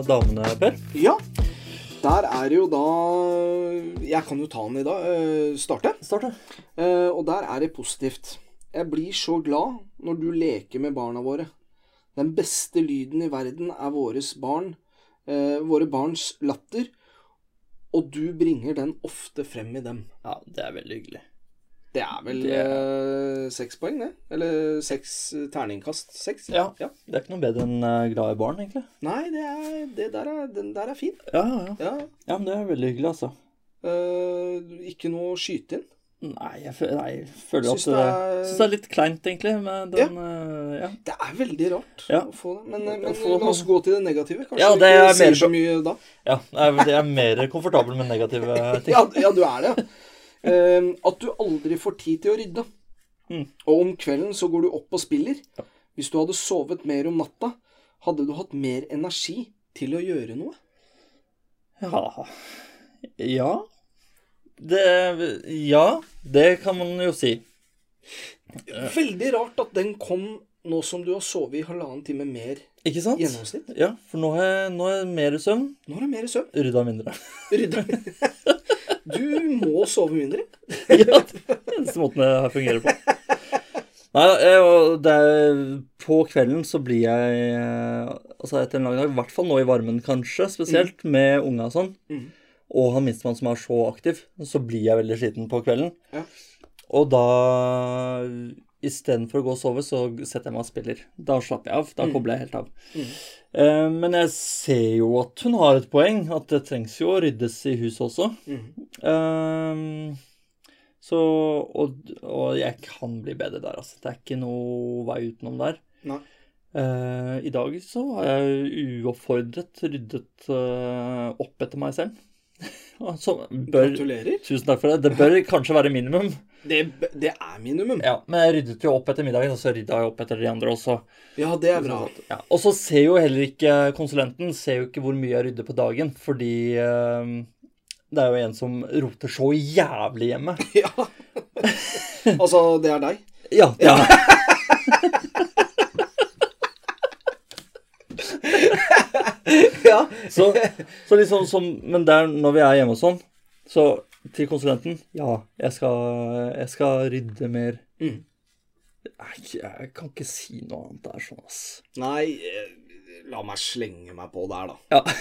damene, Per. Ja. Der er det jo da Jeg kan jo ta den i dag. starte. Starte. Start, da. Eh, og der er det positivt. Jeg blir så glad når du leker med barna våre. Den beste lyden i verden er våres barn, eh, våre barns latter, og du bringer den ofte frem i dem. Ja, det er veldig hyggelig. Det er vel Det- eh, seks poeng, det? Eller seks eh, terningkast seks? Ja. ja. Det er ikke noe bedre enn eh, glad i barn, egentlig. Nei, det er, det der er, den der er fin. Ja, ja, ja. Ja. Men det er veldig hyggelig, altså. Eh, ikke noe å skyte inn. Nei, jeg, fø- nei, jeg føler at det, er- syns det er litt kleint, egentlig, den eh, ja. Det er veldig rart Ja. å få det. Men, eh, Å men få- la oss gå til det negative. Kanskje Ja, det er mer så mye da. Ja, jeg er mer komfortabel med negative ting. Ja, ja, du er det. Uh, at du aldri får tid til å rydde. Mm. Og om kvelden så går du opp og spiller. Ja. Hvis du hadde sovet mer om natta, hadde du hatt mer energi til å gjøre noe. Ja. Ja. Det Ja, det kan man jo si. Veldig rart at den kom nå som du har sovet i halvannen time mer Ikke sant? gjennomsnitt. Ja, for nå er det nå har mer søvn, Nå har det mer søvn. rydda mindre. Rydde. Du må sove mindre. ja, det er eneste måten det fungerer på. Nei, er, på kvelden så blir jeg eh, Altså etter en lang dag, i hvert fall nå i varmen kanskje, spesielt med unga og sånn, Mhm. Og han minstemann som er så aktiv, så blir jeg veldig sliten på kvelden. Ja. Og da Istedenfor å gå og sove, så setter jeg meg og spiller. Da slapper jeg av. Da Mm. kobler jeg helt av. Mm. Eh, men jeg ser jo at hun har et poeng, at det trengs jo å ryddes i huset også. Mm. Eh, så og, og jeg kan bli bedre der, altså. Det er ikke noe vei utenom der. Eh, I dag så har jeg uoppfordret ryddet eh, opp etter meg selv. Så bør, Gratulerer. tusen takk for det. Det bør kanskje være minimum. Det, det er minimum. Ja, Men jeg ryddet jo opp etter middagen, og så rydda jeg opp etter de andre også. Ja, det er bra. Ja. Og så ser jo heller ikke konsulenten ser jo ikke hvor mye jeg rydder på dagen, fordi eh, det er jo en som roter så jævlig hjemme. Ja. Altså, det er deg. Ja. ja. Ja. Så, så liksom som Men der, når vi er hjemme og sånn, så til konsulenten Ja, jeg skal, jeg skal rydde mer. Mm. Jeg, jeg kan ikke si noe annet. Det er sånn, ass. Nei, eh, la meg slenge meg på der, da. Ja.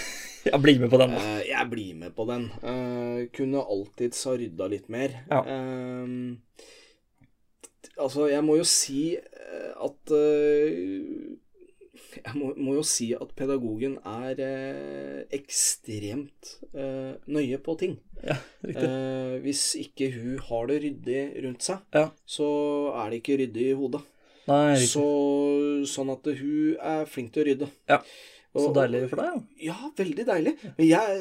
Jeg blir med på den, da. Eh, jeg blir med på den. Uh, kunne alltids ha rydda litt mer. Ja. Uh, altså, jeg må jo si eh, at eh, Jeg må, må jo si at pedagogen er eh, ekstremt eh, nøye på ting. Ja, riktig. Eh, hvis ikke hun har det ryddig rundt seg, Ja. så er det ikke ryddig i hodet. Nei, riktig. Så, sånn at hun er flink til å rydde. Ja. Så deilig for deg, ja. ja, veldig deilig. Men jeg,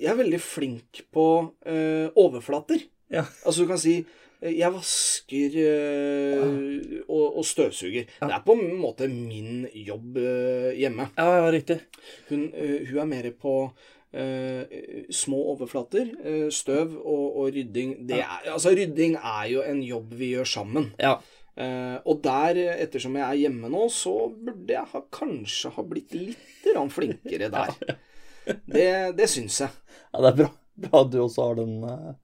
jeg er veldig flink på eh, overflater. Ja. Altså du kan si jeg vasker eh, og, og støvsuger. Ja. Det er på en måte min jobb eh, hjemme. Ja, ja, riktig. Hun, eh, hun er mer på eh, små overflater. eh, støv og, og rydding. Det er, altså Rydding er jo en jobb vi gjør sammen. Ja. Uh, og der, ettersom jeg er hjemme nå, så burde jeg ha, kanskje ha blitt litt flinkere der. Det, det syns jeg. ja, det er bra. Bra du også har den uh,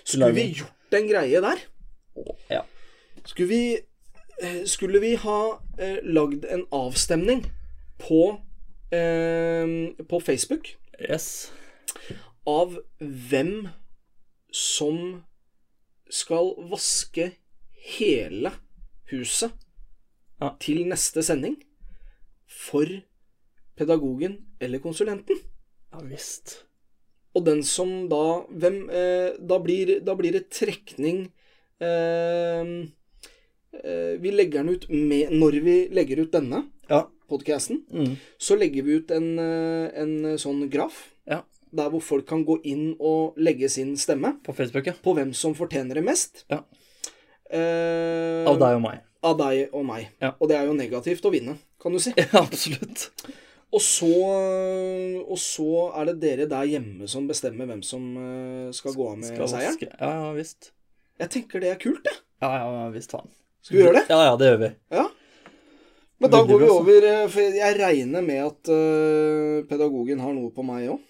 Skulle vi gjort en greie der? Ja. Skulle vi, eh, skulle vi ha eh, lagd en avstemning på, eh, på Facebook Yes. av hvem som skal vaske hele huset Ja. til neste sending for pedagogen eller konsulenten. Ja visst. Og den som da hvem, eh, da, blir, da blir det trekning eh, eh, Vi legger den ut med Når vi legger ut denne Ja. podkasten, Mm. så legger vi ut en, en sånn graf Ja. der hvor folk kan gå inn og legge sin stemme På Facebook, ja. på hvem som fortjener det mest. Ja. Eh, Av deg og meg. av deg og meg. Ja. Og det er jo negativt å vinne, kan du si. Ja, absolutt. Og så, og så er det dere der hjemme som bestemmer hvem som eh, skal gå av med Skal seieren. vaske. Ja, visst. Jeg tenker det er kult, jeg. Ja, ja, ja visst faen. Skal vi gjøre det? Ja, ja, det gjør vi. Ja. Men da går vi over eh, For jeg regner med at eh, pedagogen har noe på meg òg.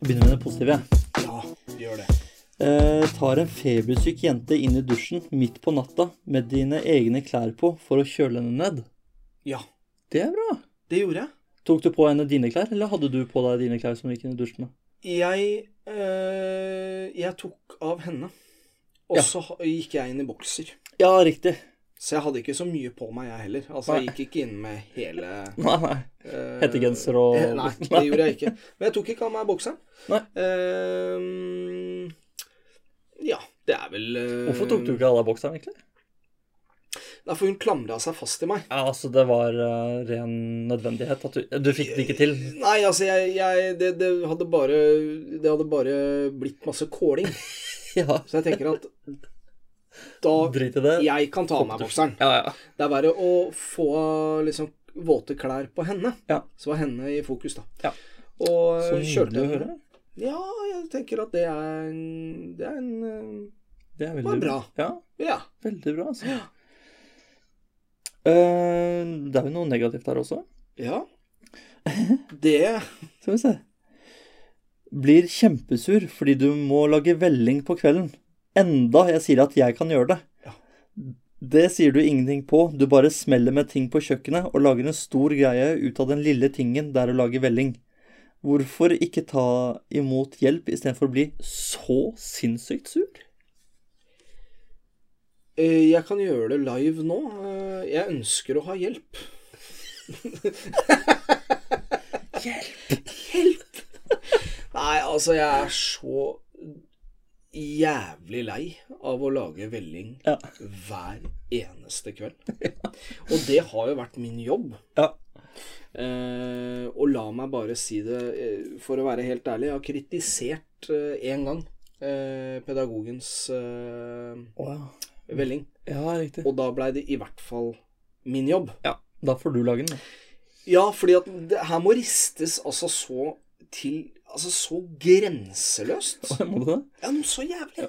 Begynner med det positive. Eh, tar en febersyk jente inn i dusjen midt på natta med dine egne klær på for å kjøle henne ned. Ja, Det er bra. det gjorde jeg. Tok du på henne dine klær, eller hadde du på deg dine klær som du gikk inn i dusjen med? Jeg, øh, jeg tok av henne. Og Ja. så gikk jeg inn i bokser. Ja, riktig. Så jeg hadde ikke så mye på meg, jeg heller. Altså, jeg gikk ikke inn med hele Nei, nei. eh, Hettegenser og Nei, det gjorde jeg ikke. Men jeg tok ikke av meg bokseren. Nei. Eh, ja, det er vel uh... Hvorfor tok du ikke av deg bokseren, egentlig? Nei, for hun klamra seg fast i meg. Ja, altså, det var uh, ren nødvendighet at du Du fikk det ikke til. Nei, altså, jeg, jeg det, det hadde bare Det hadde bare blitt masse kåling. Ja. Så jeg tenker at da Drit i det. Jeg kan ta av meg bokseren. Ja, ja. Det er verre å få liksom våte klær på henne. Ja. Så var henne i fokus, da. Ja. Og Så hun kjørte høre. Ja, jeg tenker at det er en Det er en eh, Det er veldig bra. Ja, Ja. veldig bra, altså. Eh, det er jo noe negativt der også. Ja. Det Skal vi se. Blir kjempesur fordi du må lage velling på kvelden. Enda jeg sier at jeg kan gjøre det. Ja. Det sier du ingenting på. Du bare smeller med ting på kjøkkenet og lager en stor greie ut av den lille tingen det er å lage velling. Hvorfor ikke ta imot hjelp istedenfor å bli så sinnssykt sur? eh, Jeg kan gjøre det live nå. Eh, Jeg ønsker å ha hjelp. hjelp! Hjelp! Nei, altså, jeg er så jævlig lei av å lage velling Ja. hver eneste kveld. Og det har jo vært min jobb. Ja. Eh, og la meg bare si det, eh, for å være helt ærlig, jeg har kritisert én gang eh, pedagogens eh, Å ja. velling. Ja, riktig. Og da blei det i hvert fall min jobb. Ja, da får du lage den, da. Ja, fordi at det her må ristes altså så til Altså så grenseløst. Må du det? Ja, noe så jævlig.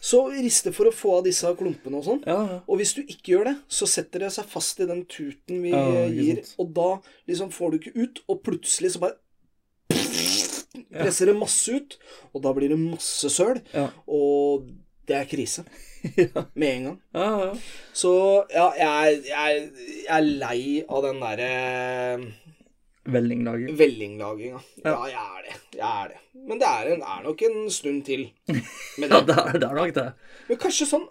Så riste for å få av disse klumpene og sånn. Ja, ja. Og hvis du ikke gjør det, så setter det seg fast i den tuten vi Ja, gir. sant. Og da liksom får du ikke ut, og plutselig så bare presser det masse ut. Og da blir det masse søl. Og det er krise. Med en gang. Så ja, jeg, jeg, jeg er lei av den derre Vellinglaget. Vellinglaging, Ja, Ja. jeg er det. Jeg er det. Men det er, en, er nok en stund til med Ja, det. er, det er nok det. Men kanskje sånn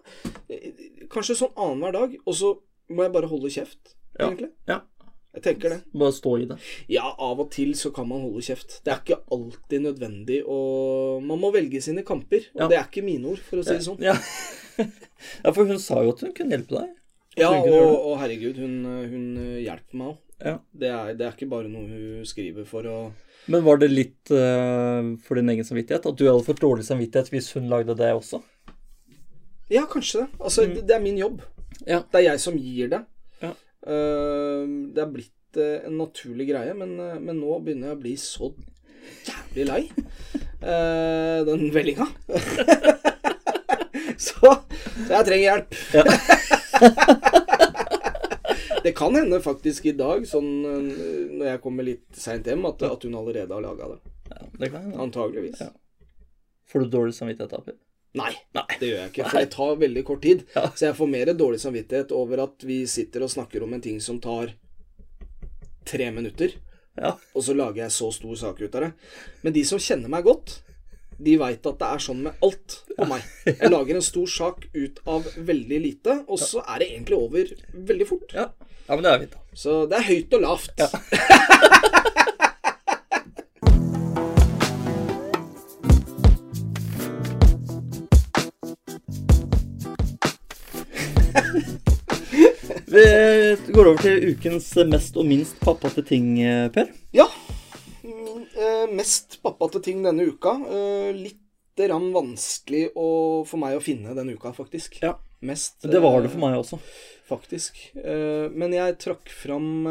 Kanskje sånn annenhver dag, og så må jeg bare holde kjeft, Ja. egentlig. Ja. Jeg tenker det. Bare stå i det. Ja, av og til så kan man holde kjeft. Det er ikke alltid nødvendig å Man må velge sine kamper, og Ja. det er ikke mine ord, for å si det sånn. Ja. ja, for hun sa jo at hun kunne hjelpe deg. Ja, og, og herregud, hun, hun hjelper meg òg. Ja. Det, er- det er ikke bare noe hun skriver for å Men var det litt uh, for din egen samvittighet? At du hadde fått dårlig samvittighet hvis hun lagde det også? Ja, kanskje det. Altså, det, det er min jobb. Ja. Det er jeg som gir det. Ja. Uh, det er blitt uh, en naturlig greie, men, men nå begynner jeg å bli så jævlig lei den vellinga. så, så jeg trenger hjelp. det kan hende faktisk i dag, sånn eh, når jeg kommer litt seint hjem, at, at hun allerede har laga det. Ja, det kan hende. Antageligvis. Ja. Får du dårlig samvittighet av det? Nei, Nei. det gjør jeg ikke. For det tar veldig kort tid. Ja. Så jeg får mer dårlig samvittighet over at vi sitter og snakker om en ting som tar tre minutter, Ja. og så lager jeg så stor sak ut av det. Men de som kjenner meg godt, de veit at det er sånn med alt på meg. Jeg lager en stor sak ut av veldig lite, og så er det egentlig over veldig fort. Ja. ja, men det er fint, da. Så det er høyt og lavt. Vi går over til ukens mest og minst pappate ting, eh, Per. Ja. Eh, mest pappate ting denne uka. Eh, litt rann vanskelig å, for meg å finne denne uka, faktisk. Ja. Mest Det var det eh, for meg også. Faktisk. Men jeg trakk fram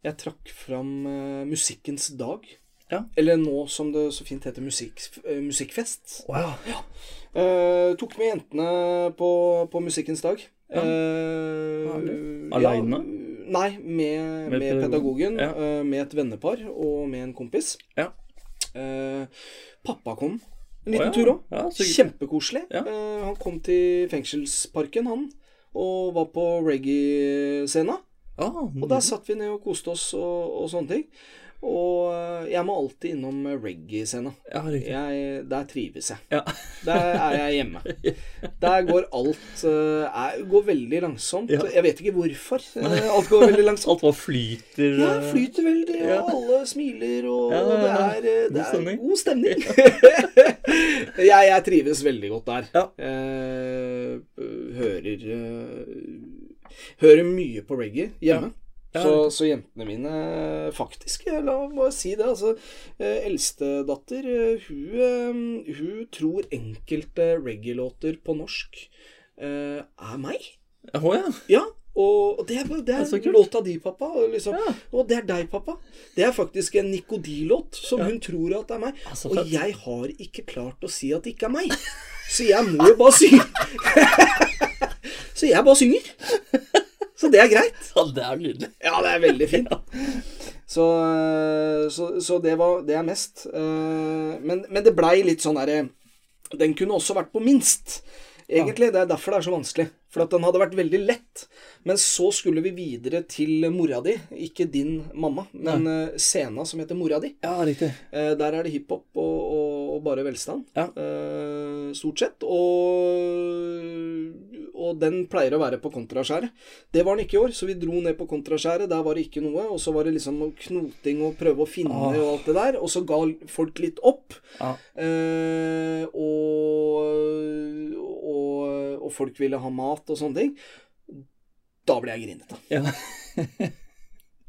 Jeg trakk fram Musikkens dag. Ja. Eller nå som det så fint heter, musikk, musikkfest. Wow. Eh, tok med jentene på, på Musikkens dag. Ja. Eh, Herlig. Nei, med, Med med, pedagog- pedagogen. ja. uh, med et vennepar og med en kompis. Ja. Uh, pappa kom en liten liten ja. tur òg. Ja, Kjempekoselig. Eh, han kom til fengselsparken, han, og var på reggae-scena. Ah, Og der satt vi ned og koste oss og, og sånne ting. Og eh, jeg må alltid innom reggae-scena. ja. Jeg, der trives jeg. Ja. Der er jeg hjemme. Der går alt eh, er, går veldig langsomt. Ja. Jeg vet ikke hvorfor. eh, Alt går veldig langsomt. Alt bare flyter. Ja, eh, flyter veldig, og alle smiler, og det er, eh, det er god stemning. jeg, jeg trives veldig godt der. Ja. Eh, hører eh, Hører mye på reggae hjemme. Så, så jentene mine Faktisk, la meg bare si det. Altså, eh, Eldstedatter, eh, hun, eh, hun tror enkelte reggae-låter på norsk eh, er meg. Å ja. Ja, og det er, det er det er låta di, pappa. Liksom, Ja. og det er deg, pappa. Det er faktisk en Nikodilåt som Ja. hun tror at det er meg. Altså, og jeg har ikke klart å si at det ikke er meg. Så jeg må jo bare synge. så jeg bare synger. Så det er greit. ja, det er nydelig. Ja, det er veldig fint. Så, så, så det, var, det er mest. Eh, Men, men det blei litt sånn derre Den kunne også vært på minst. Egentlig. Det er derfor det er så vanskelig. For at den hadde vært veldig lett. Men så skulle vi videre til mora di. Ikke din mamma, men ja. scena som heter Mora di. Ja, riktig. Eh, Der er det hiphop og, og, og bare velstand. Ja. Uh, stort sett. Og, og den pleier å være på kontraskjæret. Det var den ikke i år, så vi dro ned på kontraskjæret. Der var det ikke noe. Og så var det liksom noe knoting og prøve å finne Ah. og alt det der. Og så ga folk litt opp. Ah. Uh, og, og, og folk ville ha mat og sånne ting. Da ble jeg grinete. ja.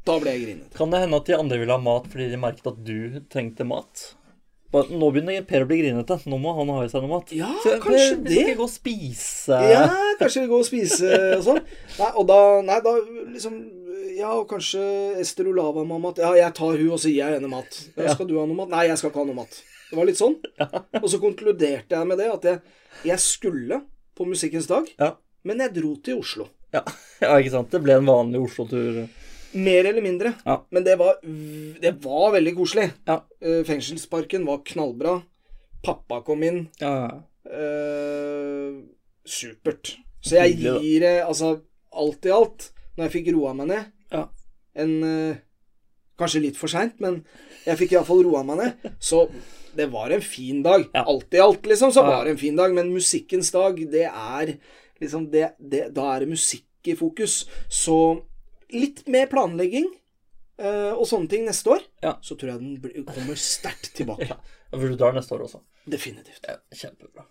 Da ble jeg grinete. Kan det hende at de andre ville ha mat fordi de merket at du trengte mat? Bare, nå begynner Per å bli grinete. Nå må han ha i seg noe mat. Ja, Så, kanskje per, det. skal gå og spise Ja, kanskje går og spise og sånn. Nei, og da, nei, da liksom Ja, og kanskje Ester Olava må ha mat. Ja, jeg tar hun, og så gir jeg henne mat. Ja, Ja. Skal du ha noe mat? Nei, jeg skal ikke ha noe mat. Det var litt sånn. Og så konkluderte jeg med det at jeg, jeg skulle på Musikkens dag, Ja. men jeg dro til Oslo. Ja. ja, ikke sant. Det ble en vanlig Oslo-tur. Mer eller mindre. Ja. Men det var, det var veldig koselig. Ja. Eh, Fengselsparken var knallbra. Pappa kom inn. Ja, eh, supert. Så jeg gir det, altså alt i alt, når jeg fikk roa meg ned Ja. en eh, Kanskje litt for seint, men jeg fikk iallfall roa meg ned. Så det var en fin dag. Ja. Alt i alt, liksom, så var det en fin dag. Men musikkens dag, det er liksom det, det, Da er det musikk i fokus. Så litt mer planlegging uh, og sånne ting neste år, Ja. så tror jeg den kommer sterkt tilbake. Ja. For du drar neste år også. Definitivt. Ja, kjempebra.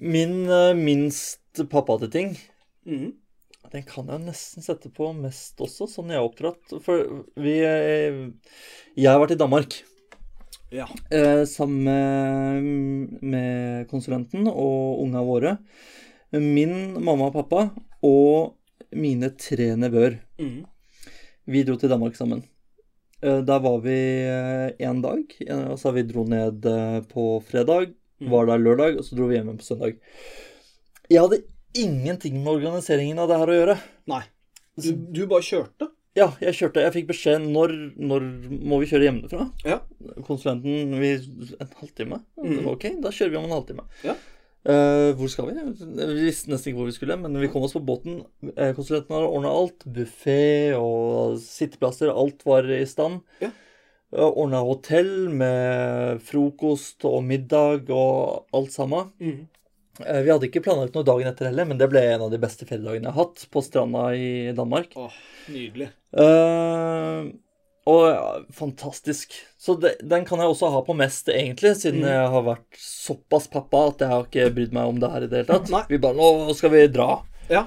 Min uh, minst pappate ting mm. Den kan jeg nesten sette på mest også, sånn jeg er oppdratt. For vi eh, Jeg har vært i Danmark Ja. eh, sammen med, med konsulenten og unga våre. Min mamma og pappa og mine tre nevøer. Mm. Vi dro til Danmark sammen. Eh, Der var vi én dag. og Altså vi dro ned eh, på fredag, Mm. var der lørdag, og så dro vi hjem på søndag. Jeg hadde ingenting med organiseringen av det her å gjøre. Nei. Du, du bare kjørte? Ja, jeg kjørte. Jeg fikk beskjed når, når må vi kjøre hjemmefra. Ja. Konsulenten vi, En halvtime? Mm. ok, da kjører vi om en halvtime. Ja. Eh, hvor skal vi? Vi visste nesten ikke hvor vi skulle, men vi kom oss på båten. Eh, konsulenten har ordna alt. Buffé og sitteplasser. Alt var i stand. Ja. Ordna hotell med frokost og middag og alt sammen. Mm. Uh, Vi hadde ikke planlagt noe dagen etter heller, men det ble en av de beste feriedagene jeg har hatt på stranda i Danmark. Åh, nydelig. Eh, og fantastisk. Så det, den kan jeg også ha på mest, egentlig, siden Mm. jeg har vært såpass pappa at jeg har ikke brydd meg om det her i det hele tatt. Nei. Vi bare Nå skal vi dra. Ja.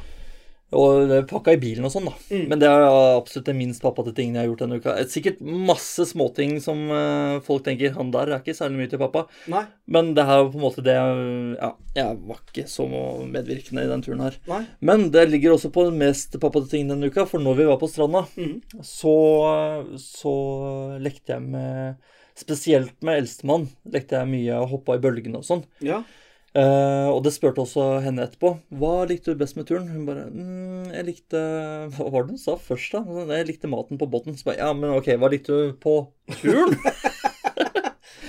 Og det pakka i bilen og sånn, da. Mm. Men det er absolutt det minst pappate tingene jeg har gjort denne uka. Sikkert masse småting som eh, folk tenker Han der er ikke særlig mye til pappa. Nei. Men det her var på en måte det Ja, jeg var ikke så medvirkende i den turen her. Nei. Men det ligger også på den mest pappate ting denne uka, for når vi var på stranda, mm. så, så lekte jeg med Spesielt med eldstemann lekte jeg mye og hoppa i bølgene og sånn. Ja. Eh, og det spurte også henne etterpå. Hva likte du best med turen? Hun bare mm, Jeg likte Hva var det hun sa først, da? Jeg likte maten på båten. Så bare, ja, men ok, hva likte du på turen?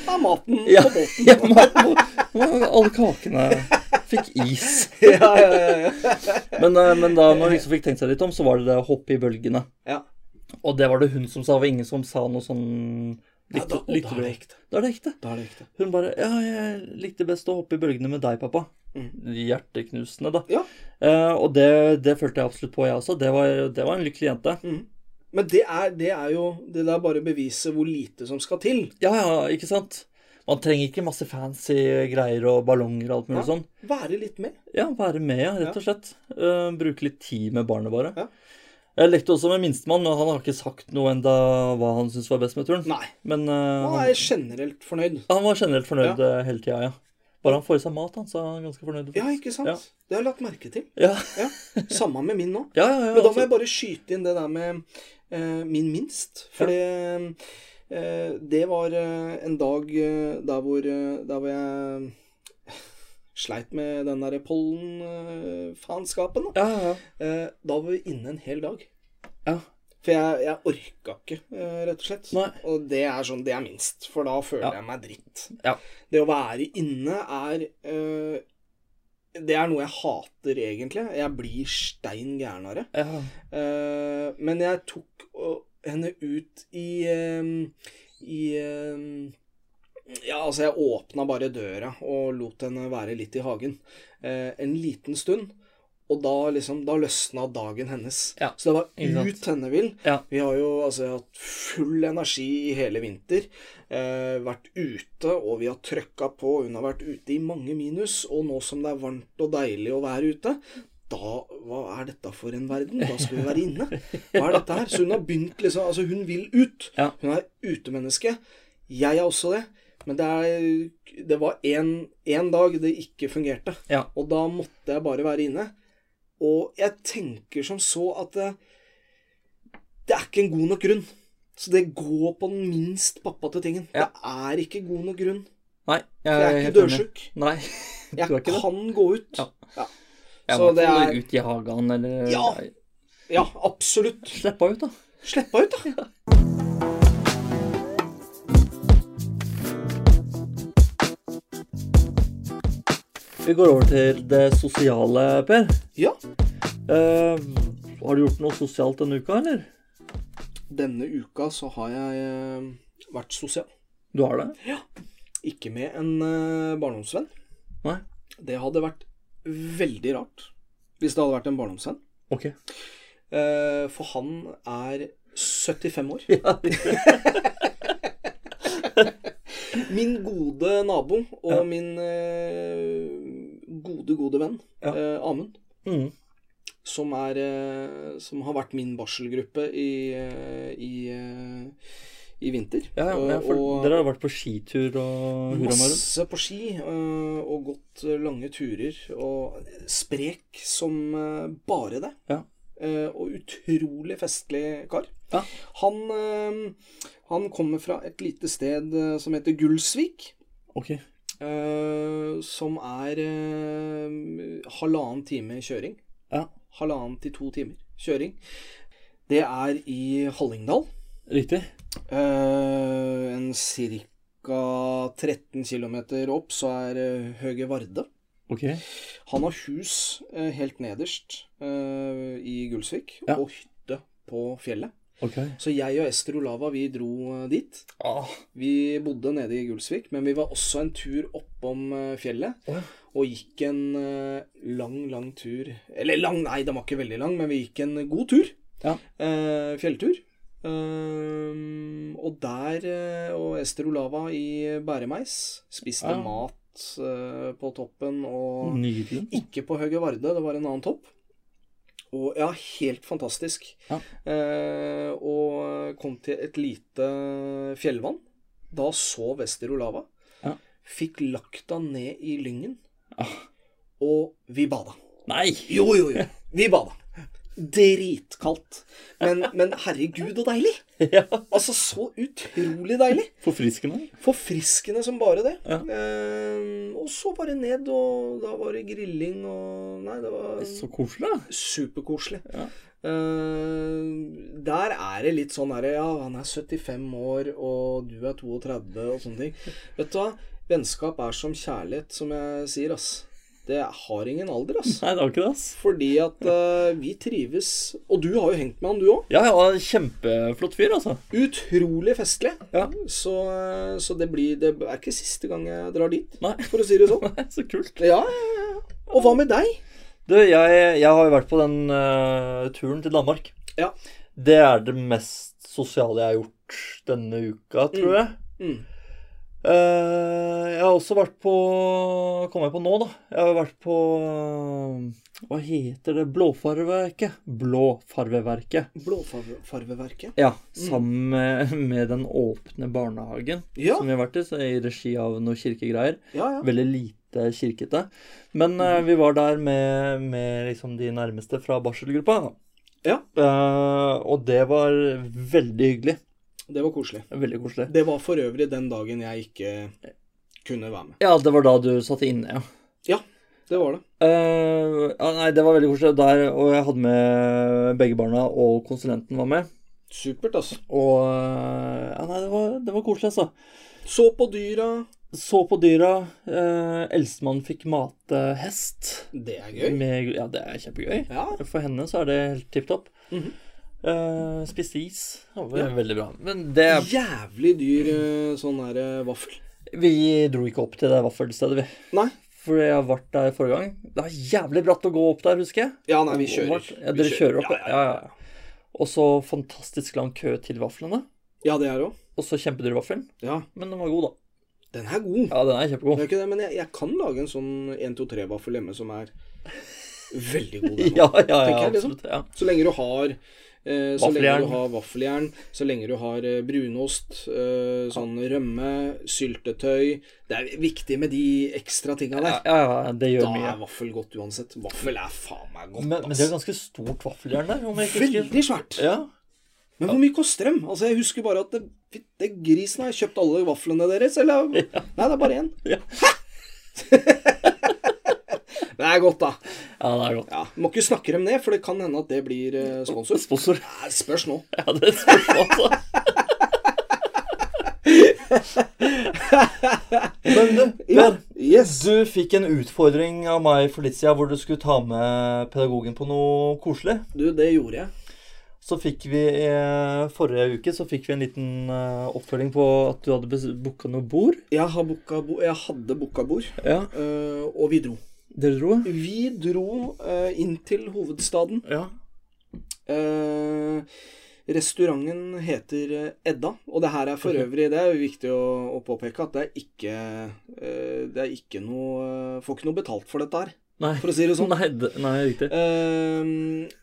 Ja, maten Ja, på båten. ja maten på Alle kakene fikk is. ja, ja, ja, ja. Men, uh, men da når hun liksom fikk tenkt seg litt om, så var det det å hoppe i bølgene. ja. Og det var det hun som sa, og ingen som sa noe sånn ja da, Likte, da er det ekte. Da er det ekte. Da er det ekte. Hun bare Ja, jeg likte best å hoppe i bølgene med deg, pappa. Mm. Hjerteknusende, da. Ja. Eh, og det, det følte jeg absolutt på, jeg også. Det var, det var en lykkelig jente. Mm. Men det er, det er jo Det der bare beviser hvor lite som skal til. Ja, ja, ikke sant? Man trenger ikke masse fancy greier og ballonger og alt mulig Ja. sånn. Være litt med. Ja, være med, ja, rett og slett. Uh, bruke litt tid med barnet bare. Ja. Jeg lekte også med minstemann, men han har ikke sagt noe enda hva han syntes var best med turen. Nei. Men uh, Han er generelt fornøyd. han var generelt fornøyd ja. hele tida, ja. Bare han får i seg mat, han, så er han ganske fornøyd. Ja, ikke sant? Ja. Det har jeg lagt merke til. Ja, Ja. Samme med min nå. ja, ja. ja Men da må jeg bare skyte inn det der med uh, min minst. For det, eh, det var eh, en dag eh, der, hvor, eh, der hvor jeg sleit med den derre pollenfaenskapen. da. Ja, ja, ja. Eh, da var vi inne en hel dag. Ja. For jeg, jeg orka ikke, eh, rett og slett. Nei. Og det er sånn, det er minst. For da føler Ja. jeg meg dritt. Ja. Det å være inne er øh, Det er noe jeg hater, egentlig. Jeg blir stein gæren av det. ja. Uh, men jeg tok henne ut i øh, I eh, Ja, altså, jeg åpna bare døra og lot henne være litt i hagen. Eh, en liten stund. Og da liksom, da løsna dagen hennes. Ja, Så det var sant. ut henne vil. Ja. Vi har jo altså hatt full energi i hele vinter. Eh, vært ute, og vi har trøkka på. Hun har vært ute i mange minus. Og nå som det er varmt og deilig å være ute, da Hva er dette for en verden? Da skal vi være inne. Hva er dette her? Så hun har begynt liksom Altså, hun vil ut. Ja. Hun er utemenneske. Jeg er også det. Men det, er, det var én dag det ikke fungerte. Ja. Og da måtte jeg bare være inne. Og jeg tenker som så at det, det er ikke en god nok grunn. Så det går på den minst pappate tingen. Ja. Det er ikke god nok grunn. Nei, jeg Jeg er ikke dødsjuk. Nei, Jeg ikke kan det. gå ut. Ja. Ja, Jeg Så må det er- ut i hagen, eller Ja. ja absolutt. Sleppa ut, da. Sleppa ut, da. Vi går over til det sosiale, Per. Ja, Uh, har du gjort noe sosialt denne uka, eller? denne uka så har jeg uh, vært sosial. Du har det? Ja. Ikke med en uh, barndomsvenn. Nei? Det hadde vært veldig rart hvis det hadde vært en barndomsvenn. Ok. Uh, for han er 75 år. Ja, Min gode nabo og Ja. min eh, gode, gode venn, Ja. eh, Amund, mm. som, er, eh, som har vært min barselgruppe i, eh, i, eh, i vinter. ja, ja, for og dere har vært på skitur og hurra masse på ski eh, og gått lange turer. Og sprek som bare det. Ja. Eh, og utrolig festlig kar. Ja. Han, eh, han kommer fra et lite sted eh, som heter Gullsvik. Ok. eh, som er halvannen time kjøring. Ja, Halvannen til to timer kjøring. Det er i Hallingdal. riktig. En ca. 13 km opp så er Høge Varde. Ok. Han har hus eh, helt nederst eh, i Gullsvik, Ja. og hytte på fjellet. Okay. Så jeg og Ester Olava vi dro eh, dit. Ah, Vi bodde nede i Gullsvik, men vi var også en tur oppom fjellet. Oh. Og gikk en lang, lang tur Eller lang, nei, den var ikke veldig lang, men vi gikk en god tur. Ja. Eh, fjelltur. Eh, og der Og Ester Olava i bæremeis. Spiste Ja. mat eh, på toppen og Nydelig. ikke på Høge Varde, det var en annen topp. Og ja, helt fantastisk. Ja. Uh, og kom til et lite fjellvann. Da så Ester Olava. Ja. Fikk lagt han ned i lyngen. Ah. Og vi bada. Nei! Jo, jo, jo. Vi bada. Dritkaldt. Men, men herregud, og deilig. Ja. Altså, så utrolig deilig. Forfriskende. Forfriskende som bare det. Ja. Eh, og så bare ned, og da var det grilling og Nei, det var Så koselig. superkoselig. Ja. Eh, der er det litt sånn herre Ja, han er 75 år, og du er 32, og sånne ting. Vet du hva? Vennskap er som kjærlighet, som jeg sier, ass. Det har ingen alder, ass. Nei, det har ikke det, ass. Fordi at uh, vi trives Og du har jo hengt med han, du òg. Ja, ja, kjempeflott fyr, altså. Utrolig festlig. Ja. Så, eh, så det blir Det er ikke siste gang jeg drar dit, Nei, for å si det sånn. Nei, så kult. Ja, ja, ja. Og hva med deg? Du, jeg, jeg har jo vært på den uh, turen til Danmark. Ja. Det er det mest sosiale jeg har gjort denne uka, tror jeg. Mm. Eh, jeg har også vært på Kommer jeg på nå, da. Jeg har vært på eh, Hva heter det? Blåfarveverket? Blåfarveverket. Blåfarveverket. Ja, sammen med, med Den åpne barnehagen Ja. som vi har vært i, så i regi av noe kirkegreier. Ja, ja. Veldig lite kirkete. Men eh, vi var der med, med liksom de nærmeste fra barselgruppa. Ja. Uh, og det var veldig hyggelig. Det var koselig. Veldig koselig. Det var for øvrig den dagen jeg ikke kunne være med. Ja, det var da du satt inne, ja. Ja, det var det. Uh, ja, nei, det var veldig koselig der, og jeg hadde med begge barna, og konsulenten var med. Supert, altså. Og eh, ja, nei, det var, det var koselig, altså. Så på dyra. Så på dyra. Uh, Eldstemann fikk mate hest. Det er gøy. Med, ja, det er kjempegøy. Ja. For henne så er det helt tipp topp. Mhm. Eh, spiste is. Det var Ja. veldig bra. Men det Jævlig dyr eh, sånn her eh, vaffel. Vi dro ikke opp til det vaffelstedet, vi. Nei. For jeg har vært der forrige gang. Det var jævlig bratt å gå opp der, husker jeg. Ja, nei, vi kjører. Ja, Vi dere kjører opp, Ja, ja, ja. ja. Og så fantastisk lang kø til vaflene. Ja, det er det òg. Og så kjempedyr vaffel. Ja. Men den var god, da. Den er god. Ja, den er Det kjempegod. er ikke det, men jeg, jeg kan lage en sånn 1-2-3-vaffel hjemme som er veldig god. den Ja, ja, ja, liksom. absolutt. Ja. Så lenge du har så lenge du har vaffeljern, så lenge du har eh, brunost, eh, sånn rømme, syltetøy Det er viktig med de ekstra tinga der. ja, ja, det gjør Da mye. er vaffel godt uansett. Vaffel er faen meg godt, Men, men det er ganske stort vaffeljern der. Veldig svært. Ja. Men hvor mye koster dem? Altså, Jeg husker bare at det, det grisen har kjøpt alle vaflene deres, eller? Nei, det er bare én. Ja. Det er godt, da. ja, det er godt. Ja, Må ikke snakke dem ned, for det kan hende at det blir eh, sponsor. Sponsor. Nei, spørs nå. Ja, det er nå, altså. Men du, Ja, Yes. Du fikk en utfordring av meg for litt siden hvor du skulle ta med pedagogen på noe koselig. Du, det gjorde jeg. Så fikk vi eh, Forrige uke så fikk vi en liten eh, oppfølging på at du hadde booka noe bord. Jeg, bo jeg hadde booka bord, Ja, eh, og vi dro. Dere dro? Vi dro uh, inn til hovedstaden. Ja. Uh, restauranten heter eh, Edda, og det her er for øvrig Det er jo viktig å, å påpeke at det er ikke uh, Det er ikke noe Får ikke noe betalt for dette her, Nei. for å si det sånn. Nei, nei, riktig.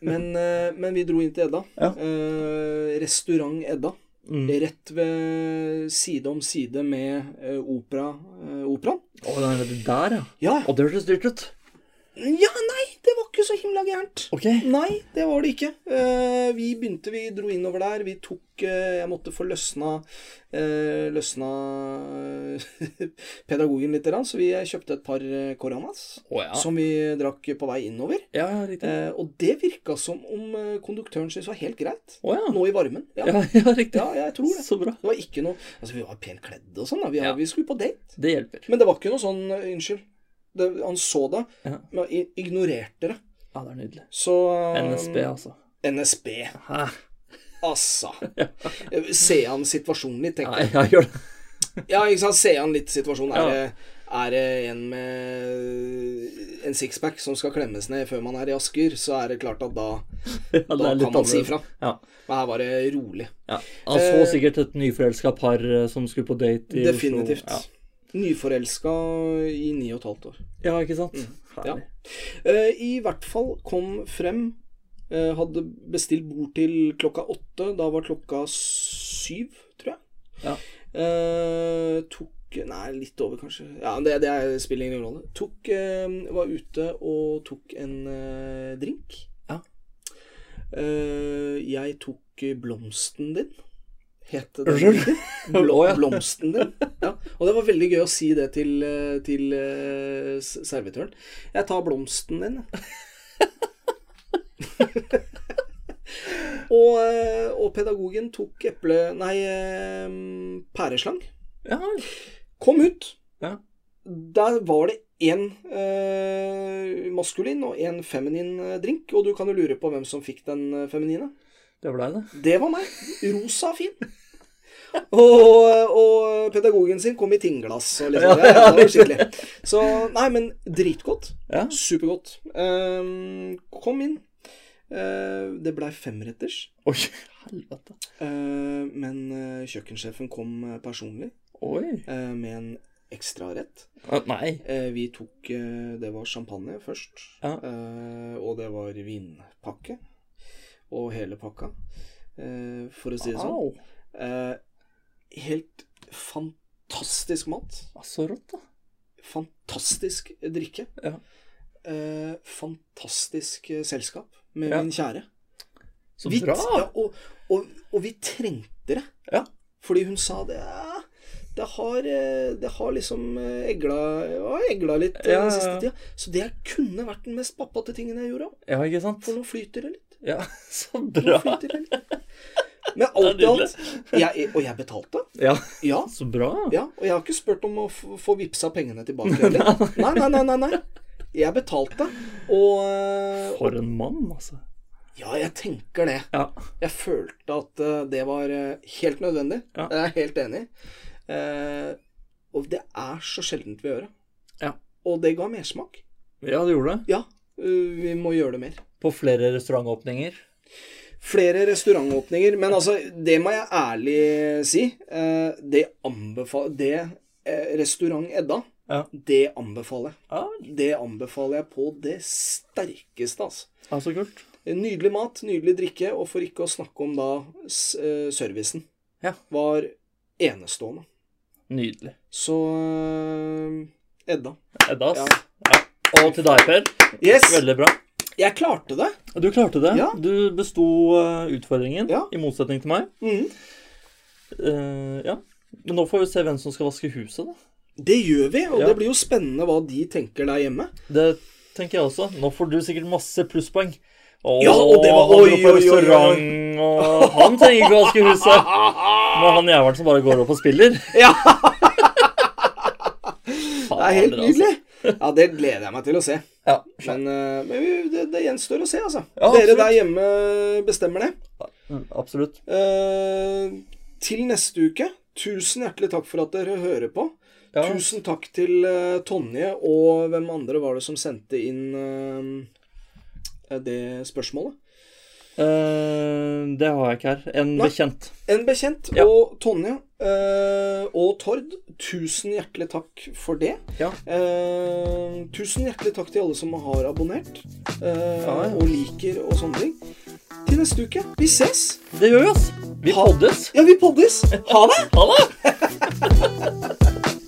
Men, men vi dro inn til Edda. Ja. Eh, restaurant Edda. Mm. Rett ved side om side med eh, opera, eh, operaen. Å, det er der, ja. Ja. Å, det hørtes dyrt ut. Ja, nei, det var ikke så himla gærent. Ok. Nei, det var det ikke. Eh, vi begynte, vi dro innover der. Vi tok eh, Jeg måtte få løsna eh, Løsna pedagogen litt, så vi kjøpte et par Koranas. Oh, ja. som vi drakk på vei innover. Ja, og det virka som om konduktøren syntes var helt greit. Oh, ja. Nå i varmen. Ja, riktig. ja jeg tror det. Så bra. Det var ikke noe Altså, vi var pent kledd og sånn. Vi, Ja. vi skulle på date. Det hjelper. Men det var ikke noe sånn Unnskyld. Det, han så det, Ja. men ignorerte det. Ja, det er nydelig. Så eh, NSB, altså. NSB. Hæ? Altså. Ser han situasjonen litt, tenker jeg. jeg gjør det. Ja, ikke sant. Ser han litt situasjonen. Er, det, er det en med en sixpack som skal klemmes ned før man er i Asker, så er det klart at da, Ja, da kan man si ifra. Ja. Men her var det rolig. ja. Han så Eh, sikkert et nyforelska par eh, som skulle på date i Definitivt. Oslo. Nyforelska i ni og et halvt år. Ja. ja, ikke sant? Ja. Herlig. Eh, I hvert fall kom frem. Uh, hadde bestilt bord til klokka åtte. Da var klokka syv, tror jeg. Ja. Uh, tok Nei, litt over, kanskje. Ja, Det, det er- spiller ingen rolle. Tok Var ute og tok en drink. Ja. Jeg tok blomsten din. Het det den? Bl ja. Blomsten din. Ja. Og det var veldig gøy å si det til, eh, til uh, servitøren. Jeg tar blomsten din. og, eh, og pedagogen tok eple... Nei, pæreslang. Ja. Kom ut. Ja. Der var det én eh, maskulin og én feminin drink. Og du kan jo lure på hvem som fikk den feminine. Det var deg, det. Det var meg. Rosa fin. Og, og pedagogen sin kom i tingglass. Og liksom, ja, det var skikkelig. Så nei, men dritgodt. Ja. Supergodt. Um, kom inn. Uh, det blei femretters. Oi, helvete. Uh, men uh, kjøkkensjefen kom personlig med en ekstrarett. Uh, Nei. Vi tok Det var champagne først. Ja. Og det var vinpakke. Og hele pakka. For å si det sånn. Helt fantastisk mat. Så rått, da. Fantastisk drikke. Ja. Eh, fantastisk eh, selskap med Ja. min kjære. Så Vi- bra. Ja, og, og, og vi trengte det. Ja. Fordi hun sa det det har, eh, det har liksom eh, egla, egla litt Ja, den siste tida. Så det kunne vært den mest pappate tingen jeg gjorde. Ja, ikke sant? For nå flyter det litt. Ja, så Nå bra. flyter det litt. Men alt i alt jeg, Og jeg betalte. Ja, Ja. så bra. ja. Og jeg har ikke spurt om å få vippsa pengene tilbake heller. Nei, nei, nei, nei, nei. Jeg betalte. Og eh, For en mann, altså. Ja, jeg tenker det. Ja. Jeg følte at eh, det var eh, helt nødvendig. Ja. Jeg er helt enig. Eh, og det er så sjeldent vi gjør det. Ja. Og det ga mersmak. Ja, det gjorde det. Ja, vi må gjøre det mer. På flere restaurantåpninger. Flere restaurantåpninger, men altså, det må jeg ærlig si. Eh, det anbefaler Det eh, Restaurant Edda, Ja. det anbefaler jeg. Ja, Det anbefaler jeg på det sterkeste, altså. ja så kult. Nydelig mat, nydelig drikke, og for ikke å snakke om da eh, servicen. Ja. Var enestående. Nydelig. Så Edda. Edda. ass. Ja. Og til deg, Per. Yes! Veldig bra. Jeg klarte det. Du klarte det. Ja. Du besto eh, utfordringen, Ja. i motsetning til meg. Mm. Uh, ja. Men nå får vi se hvem som skal vaske huset, da. Det gjør vi, og Ja. det blir jo spennende hva de tenker der hjemme. Det tenker jeg også. Nå får du sikkert masse plusspoeng. Åh, Ja, og det var- oi, oi, oi, oi. han trenger ikke å vaske huset. Men han jævelen som bare går opp og spiller. Ja! Det er helt altså. nydelig. Ja, det gleder jeg meg til å se. Ja, Men, eh, men det, det gjenstår å se, altså. Ja, Dere der hjemme bestemmer det. Ja, absolutt. Eh, til neste uke, tusen hjertelig takk for at dere hører på. Ja. Tusen takk til uh, Tonje, og hvem andre var det som sendte inn uh, det spørsmålet? Eh, det har jeg ikke her. En Nei. bekjent. En bekjent Ja. og Tonje uh, og Tord, tusen hjertelig takk for det. Ja. Uh, tusen hjertelig takk til alle som har abonnert ja. og liker og sånne ting. Til neste uke. Vi ses! Det gjør vi, ass. Vi poddes. Ja, vi poddes! Ha det! Ha det!